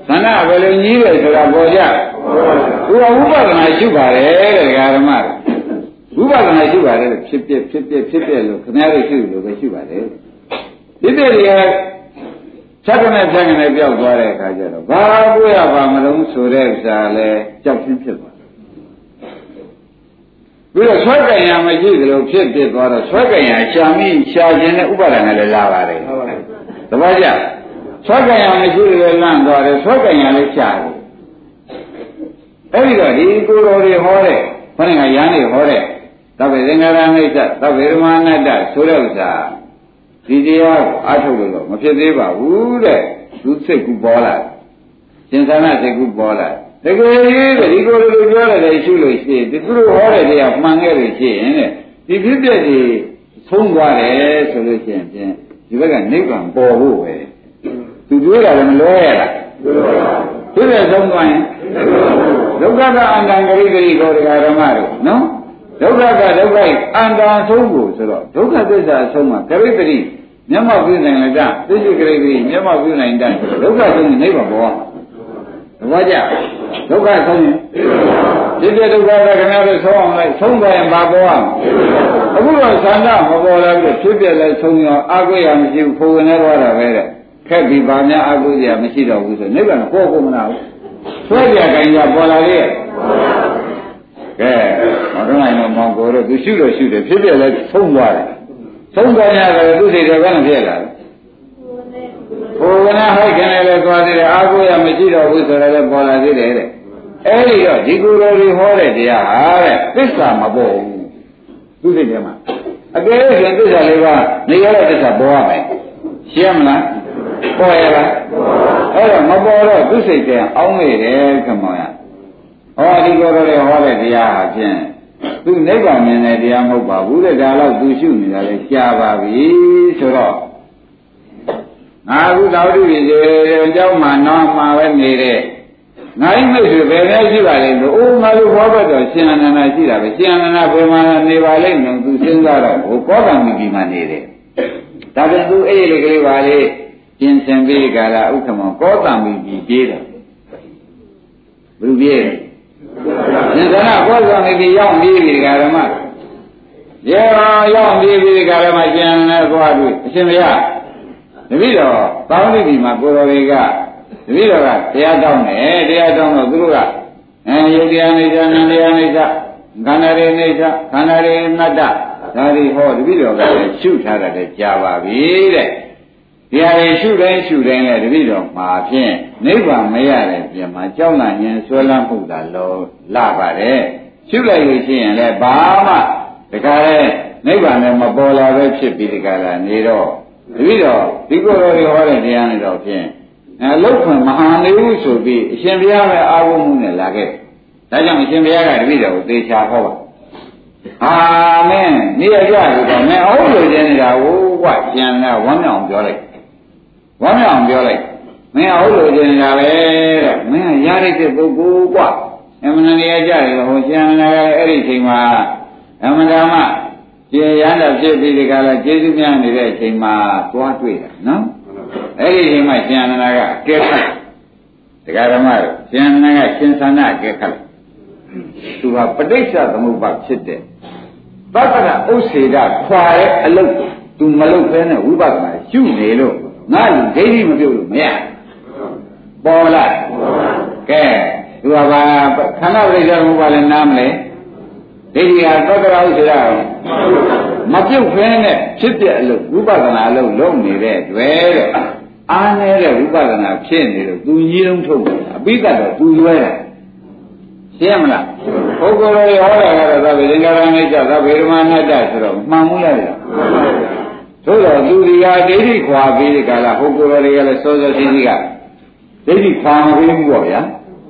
သဏ္ဍဘယ်လိုကြီးလဲဆိုတာပေါ်ကြသူကဝိပဿနာရှုပါတယ်တဲ့ဓမ္မဝိပဿနာရှုပါတယ်ဖြစ်ပြဖြစ်ပြဖြစ်ပြလို့ခင်ဗျားတို့ရှုလို့ပဲရှုပါတယ်ဒီတည်းတွေကချက်ကနေချက်ကနေပြောက်သွားတဲ့အခါကျတော့ဘာကိုရပါမလို့ဆိုတဲ့ဥစ္စာလဲကြောက်ချင်းဖြစ်သွား ပြီးတော့ဆွဲကြင်ရမရှိသလိုဖြစ်ဖြစ်သွားတော့ဆွဲကြင်ရရှာမိရှာခြင်းနဲ့ဥပါဒဏ်လည်းလာပါတယ်ဟုတ်ပါဘူးတပည့်ကြဆွဲကြင်ရမရှိလို့လန့်သွားတယ်ဆွဲကြင်ရလည်းရှာတယ်အဲ့ဒီတော့ဒီကိုယ်တော်တွေဟောတဲ့ခொနကရန်တွေဟောတဲ့သဗ္ဗေသင်္ခါရမိစ္ဆသဗ္ဗေဓမ္မနာတ္တဆိုတဲ့ဥစ္စာဒီတရားကိုအားထုတ်လို့တော့မဖြစ်သေးပါဘူးတဲ့သူစိတ်ကူပေါ်လာရှင်သာနာစိတ်ကူပေါ်လာတ ကယ်ကြီးတဲ့ဒီကိုယ်လိုပြောရတယ်ရှုလို့ရှိရင်ဒီသူတို့ဟောတဲ့တရားမှန်ခဲ့လို့ရှိရင်တဲ့ဒီဖြစ်ပြတွေဆုံးသွားတယ်ဆိုလို့ရှိရင်ဖြင့်ဒီဘက်ကနိဗ္ဗာန်ပေါ်ဖို့ပဲသူပြောတာလည်းမလွဲရလားဖြစ်ပြဆုံးသွားရင်ဒုက္ခကအန္တန်ဂရိဂရိခေါ်တရားဓမ္မတို့နော်ဒုက္ခကဒုက္ခအန္တရာဆုံးကိုဆိုတော့ဒုက္ခသစ္စာအဆုံးမှာကရိတ္တိမျက်မှောက်ပြုနိုင်လိုက်တာသိစိကရိတ္တိမျက်မှောက်ပြုနိုင်တဲ့ဒုက္ခဆုံးရင်နိဗ္ဗာန်ပေါ် သဘောကျဒုက္ခဆုံးရင်ဒီတဲ့ဒုက္ခကခင်ဗျားတို့ဆုံးအောင်လိုက်ဆုံးသွားရင်ဘာပေါ်အောင်အခုတော့သန္တာမပေါ်လာဘူးဖြစ်ပြလဲဆုံးရောအာကိုရမရှိဘူးဖိုးဝင်နေတော့တာပဲတဲ့ခက်ပြီးဗာများအာကိုရမရှိတော့ဘူးဆိုနိဗ္ဗာန်ပေါ်ကုန်မလားဆွဲပြခိုင်ကြပေါ်လာလေကဲမတော်နိုင်တော့မောင်ကိုတော့သူရှုတော့ရှုတယ်ဖြစ်ပြလဲဆုံးသွားတယ်ဆုံးသွားရတယ်သူစိတ်တွေကလည်းဖြစ်လာတယ် ဘုရားဟိုက်ခင်လည်းသွားသေးတယ်အာကိုရမရှိတော့ဘူးဆိုတော့လည်းပေါ်လာသေးတယ်တဲ့အဲ့ဒီတော့ဒီကိုယ်တော်တွေဟောတဲ့တရားဟာတဲ့သစ္စာမပေါ်ဘူးသူစိတ်ထဲမှာအကယ်၍သစ္စာလေးပါနေရတဲ့သစ္စာပေါ်ရမယ်ရှင်းမလားပေါ်ရလားအဲ့တော့မပေါ်တော့သူစိတ်ထဲအောင်းနေတယ်ခမောရဟောဒီကိုယ်တော်တွေဟောတဲ့တရားဟာဖြင့်သူနိဗ္ဗာန်မြင်တဲ့တရားမဟုတ်ပါဘူးတဲ့ဒါတော့သူရှုနေတာလေကြာပါပြီဆိုတော့ ငါအခုသာဝတိပြည်အကြောင်းမှနောင်မှပဲနေတဲ့ငါ့မိတ်ဆွေဘယ်နဲ့ရှိပါလိမ့်လို့အိုးငါတို့ဘောဘက်တော်ရှင်အနန္ဒာရှိတာပဲရှင်အနန္ဒာဘယ်မှာနေပါလိမ့်လို့သူစဉ်းစားတော့ဟိုကောကံမီဒီမှာနေတယ်ဒါပြန်သူအဲ့ဒီကလေးပါလေပြင်ဆင်ပြီးကာလဥက္ကမကောကံမီဒီပြေးတယ်ဘယ်ပြေးလဲသင်္ခါကောကံမီဒီရောက်ပြီးပြီကာရမရောရောက်ပြီးပြီကာရမရှင်အနန္ဒာသွားပြီအရှင်ဘုရား တပည့်တော်သောင်းတိပြီမှာကိုတော်တွေကတပည့်တော်ကတရားတောင်းတယ်တရားတောင်းတော့သူတို့ကအဲယုတ်တရားနေကြနန္တရားနေကြခန္ဓာတွေနေကြခန္ဓာတွေနတ္တဒါတွေဟောတပည့်တော်ကလည်းရှုထားတယ်ကြာပါပြီတဲ့တရားတွေရှုတိုင်းရှုတိုင်းလည်းတပည့်တော်မှာဖြင့်နိဗ္ဗာန်မရတဲ့ပြင်မှာကြောက်လန့်ခြင်းဆွဲလန်းမှုသာလောလာပါတယ်ရှုလိုက်လို့ရှိရင်လည်းဘာမှတခါလဲနိဗ္ဗာန်လည်းမပေါ်လာပဲဖြစ်ပြီးဒီကလာနေတော့ တပည့်တော်ဒီကိုယ်တော်တွေဟောတဲ့တရားနဲ့တော့ဖြင့်အဲလောက်ခွန်မဟာနေဘူးဆိုပြီးအရှင်ဘုရားရဲ့အာဟုမှုနဲ့လာခဲ့တယ်ဒါကြောင့်အရှင်ဘုရားကတပည့်တော်ကိုသေချာဟောပါအာမင်းနေရကြလို့တော့မင်းအဟုတ်လို့ကျင်းနေတာဟိုကပြန်လာဝမ်းမြောင်ပြောလိုက်ဝမ်းမြောင်ပြောလိုက်မင်းအဟုတ်လို့ကျင်းနေတာပဲတဲ့မင်းရရတဲ့ပုဂ္ဂိုလ်ကအမှန်တရားကြတယ်ဟိုရှင်နာကလည်းအဲ့ဒီချိန်မှာအမှန်တမ်း ကျေရန်တော့ဖြစ်ပြီးဒီကလာကျေးဇူးများနေတဲ့အချိန်မှာသွားတွေ့တာနော်အဲ့ဒီအချိန်မှာရှင်အနန္ဒာကကဲခတ်တရားဓမ္မတို့ရှင်အနန္ဒာကရှင်သန္တာကဲခတ်သူကပဋိစ္စသမုပ္ပါဖြစ်တဲ့သတ္တရဥစ္စေဒခွာတဲ့အလုပ်သူမလုပ်ဘဲနဲ့ဝိပဿနာရှုနေလို့ငါလူဒိဋ္ဌိမပြုတ်လို့မရပေါ်လာကဲသူကဘာခန္ဓာပဋိစ္စသမုပ္ပါလည်းနားမလဲဒိဋ္ဌိဟာသတ္တရဥစ္စေဒ မပြုတ်ဖဲနဲ့ဖြစ်တဲ့အလုပ်ဝိပဿနာအလုပ်လုပ်နေတဲ့တွေ့တဲ့အားနေတဲ့ဝိပဿနာဖြစ်နေလို့သူကြီးလုံးထုတ်တယ်အပိသက်တော့သူရွဲတယ်ရှင်းမလားပုဂ္ဂိုလ်တွေဟောတာကတော့သဗ္ဗေသင်္ကာရမိစ္ဆသဗ္ဗေဓမ္မနတ္တဆိုတော့မှန်မှုလားသို့တော့သူဒီဟာဒိဋ္ဌိခွာပြီးဒီကလာပုဂ္ဂိုလ်တွေကလည်းစောစောစီးစီးကဒိဋ္ဌိခွာမပြီးဘူးပေါ့ဗျာ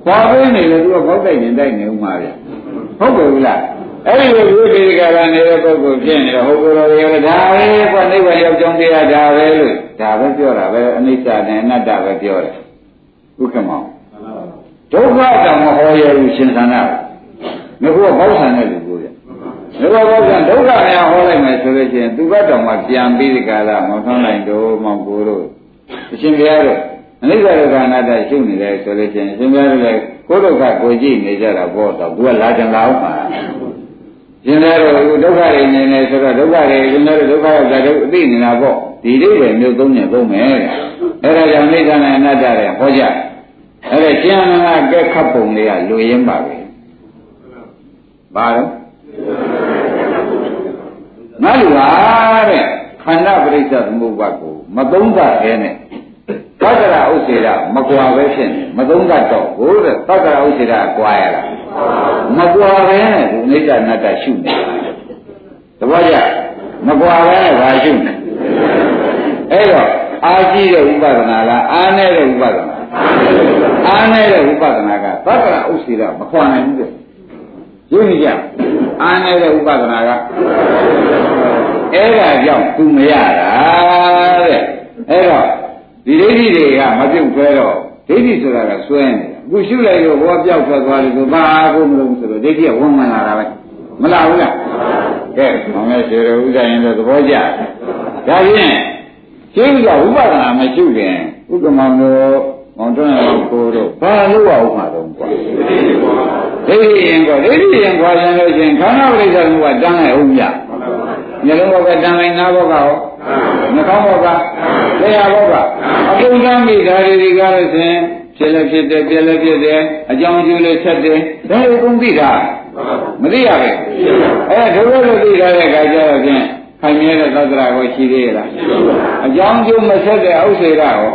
ခွာပြီးနေလို့သူကဘောက်တိုက်ရင်တိုက်နေဦးမှာဗျဟုတ်တယ်ဘူးလား အဲ့ဒီလိုဝိသေကရနေတဲ့ပုဂ္ဂိုလ်ဖြစ်နေတော့ဟောကိုယ်တော်တွေကဒါပဲကွာနိဗ္ဗာန်ရောက်ကြောင်းတရားဒါပဲလို့ဒါပဲပြောတာပဲအနိစ္စနဲ့အနတ္တပဲပြောတယ်ဥက္ကမောဒုက္ခတောင်မဟောရဘူးရှင်သန္တာငါကဘောဆံတဲ့လူကိုရငါကဘောဆံဒုက္ခများဟောလိုက်မယ်ဆိုလို့ရှိရင်သူကတောင်မှပြန်ပြီးဒီကလာမောထွန်းနိုင်တို့မောင်ကိုတို့အရှင်ဘုရားတို့အနိစ္စဒုက္ခအနတ္တရှုနေတယ်ဆိုလို့ရှိရင်အရှင်ဘုရားတို့လည်းကိုယ်ဒုက္ခကိုကြည့်နေကြတာပေါ့တော့သူကလာကြလာအောင်ပါ ရှင်သားတို့ဒုက္ခတွေနေနေဆိုတော့ဒုက္ခတွေရှင်သားတို့ဒုက္ခရောက်တာတို့အသိနေတာပေါ့ဒီလေးပဲမျိုးသုံးနေသုံးမယ်အဲဒါကြောင့်နိစ္စနဲ့အနတ္တတွေဟောကြအဲ့ဒါကျန်နာကဲခတ်ပုံတွေကလူရင်းပါပဲဘာလို့ငါလူပါတဲ့ခန္ဓာပရိစ္ဆေသမုပ္ပါကိုမသုံးသပ်ခဲနဲ့သတ္တရာဥစ္စေရမကွာပဲဖြစ်နေမသုံးသပ်တော့ဘိုးတဲ့သတ္တရာဥစ္စေရကွာရလား မကွာပဲနဲ့ဒီနိစ္စနတ္တရှုနေတာတပည့်ကြမကွာပဲနဲ့ဘာရှုနေအဲ့တော့အာကြည့်တဲ့ဥပဒနာလားအာနေတဲ့ဥပဒနာအာနေတဲ့ဥပဒနာကသတ္တရာဥစ္စေရမခွာနိုင်ဘူးတဲ့ရုပ်နေကြအာနေတဲ့ဥပဒနာကအဲ့ဒါကြောင့်သူမရတာတဲ့အဲ့တော့ဒီဒိဋ္ဌိတွေကမပြုတ်ခွဲတော့ ဒိဋ္ဌိဆိုတာကစွဲနေတာအခုရှုလိုက်လို့ဘောပြောက်ထွက်သွားတယ်ဆိုဘာကိုမလို့ဆိုတော့ဒိဋ္ဌိကဝန်မှန်လာတာပဲမလားဘူးလားကဲမောင်ရဲ့ရှင်ရဥဒ္ဒရင်တော့သဘောကျဒါဖြင့်ရှင်းကဝိပဿနာမရှိခင်ဥက္ကမောင်တို့မောင်တွန်းတော်ကိုတို့ဘာလို့ရအောင်မှာတော့ကွာဒိဋ္ဌိရင်ကောဒိဋ္ဌိရင်ခွာရင်လို့ချင်းခန္ဓာပရိစ္ဆေကတန်းလိုက်အောင်မြမျက်လုံးဘောကတန်းလိုက်နားဘောကဟော နှာခေါင်းဘောကလက်ရဘောကအကုန်တန်းမိဓာရီဒီကားလို့ချင်းဖြစ်လည်းဖြစ်တယ်ပြက်လည်းပြက်တယ်အကြောင်းကျိုးလည်းဆက်တယ်ဒါတွေကုန်သိတာမသိရပဲအဲဒုက္ခလို့သိထားတဲ့အခါကျတော့ဖြင့်ခိုင်မြဲတဲ့သတ္တရာကိုရှိသေးလားအကြောင်းကျိုးမဆက်တဲ့ဥစ္စေရဟော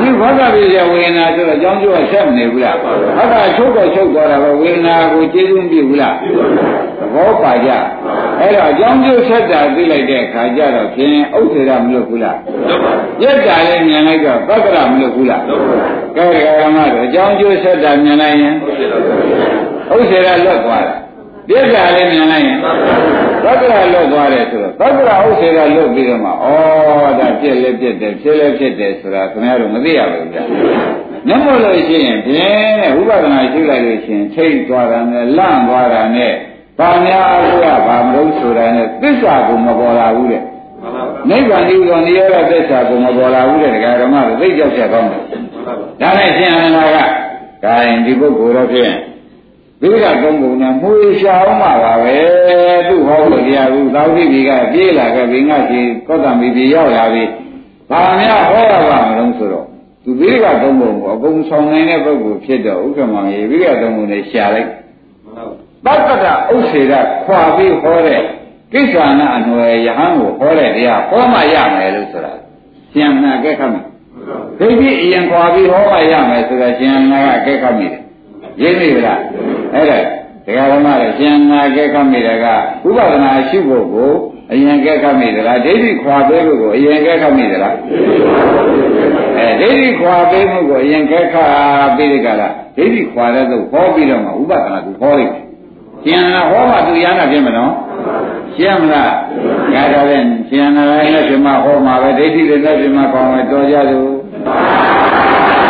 ဒီဘောဓပိယဝေဒနာဆိုတော့အကြောင်းကျိုးကဆက်မနေဘူးလားဘောဓချုပ်တော့ချုပ်သွားတာပဲဝေဒနာကိုကျေစုမပြုဘူးလားသဘောပါကြ အဲ့တော့အကြောင်းကျိုးဆက်တာသိလိုက်တဲ့အခါကျတော့ဖြင့်ဥစ္စေရမလို့ဘူးလားရက်တာလည်းမြင်လိုက်တော့သတ္တရာမလို့ဘူးလားကဲကဲမတော့အကြောင်းကျိုးဆက်တာမြင်လိုက်ရင်ဥစ္စေရလွတ်သွားတယ်ပြစ္ဆာလည်းမြင်လိုက်ရင်သက္ကရာလွတ်သွားတယ်ဆိုတော့သက္ကရာဥစ္စေကလွတ်ပြီးတော့မှဩဒါပြည့်လည်းပြည့်တယ်ဖြစ်လည်းဖြစ်တယ်ဆိုတာခင်ဗျားတို့မသိရဘူးဗျာမျက်မှောက်လို့ရှိရင်ဖြင့်ဥပဒနာရှိလိုက်လို့ရှိရင်ထိတ်သွားတာနဲ့လန့်သွားတာနဲ့ ဘာများအကုကဘာမလို့ဆိုတာနဲ့သစ္စာကိုမပေါ်လာဘူးတဲ့နိဗ္ဗာန်ဤသောနိရောဓသစ္စာကိုမပေါ်လာဘူးတဲ့ဒကာဓမ္မတို့သိကြောက်ချက်ကောင်းတယ်ဒါနဲ့ရှင်အနန္ဒာကဂိုင်းဒီပုဂ္ဂိုလ်တော့ဖြင့်ဒုက္ခသုံးပုံနဲ့မွေရှာအောင်မှာပါပဲသူ့ဟောလို့တရားဘူးသာဝတိကြီးကပြေးလာခဲ့ပြီးငါကြီးကောတ္တမီကြီးရောက်လာပြီဘာများဟောရပါမလို့ဆိုတော့သူဒုက္ခသုံးပုံကိုအကုန်ဆောင်နိုင်တဲ့ပုဂ္ဂိုလ်ဖြစ်တော့ဥက္ကမောင်ကြီးဒုက္ခသုံးပုံနဲ့ရှာလိုက် တတ္တတဥစ္စေရခွာပြီးဟောတဲ့ကိစ္ဆာနာအနွယ်ယဟန်ကိုဟောတဲ့တရားဟောမှရမယ်လို့ဆိုတာရှင်နာကဲခတ်မယ်ဒိဋ္ဌိအရင်ခွာပြီးဟောမှရမယ်ဆိုတာရှင်နာကအကဲခတ်မိတယ်ရင်းမိဗလားအဲ့ဒါတရားဓမ္မရဲ့ရှင်နာကဲခတ်မိတယ်ကဥပဒနာရှိဖို့ကိုအရင်ကဲခတ်မိသလားဒိဋ္ဌိခွာပေးဖို့ကိုအရင်ကဲခတ်မိသလားအဲဒိဋ္ဌိခွာပေးမှုကိုအရင်ကဲခတ်ပေးတဲ့ကလားဒိဋ္ဌိခွာတဲ့သို့ဟောပြီးတော့မှဥပဒနာကိုဟောလိုက် ရှင်နာဟောမှသူရနာဖြစ်မနော်ရှင်းမလားဒါတော့လည်းရှင်နာလည်းနဲ့ပြမဟောမှာပဲဒိဋ္ဌိတွေနဲ့ပြမကောင်းမယ်တော်ကြလို့ဒါဖြင့်ဥပဒနာရှိဖို့ကိုအရင်ကဲခတ်မိတယ်ဒိဋ္ဌိခွာပေးမှုကိုအရင်ကဲခတ်မိသလား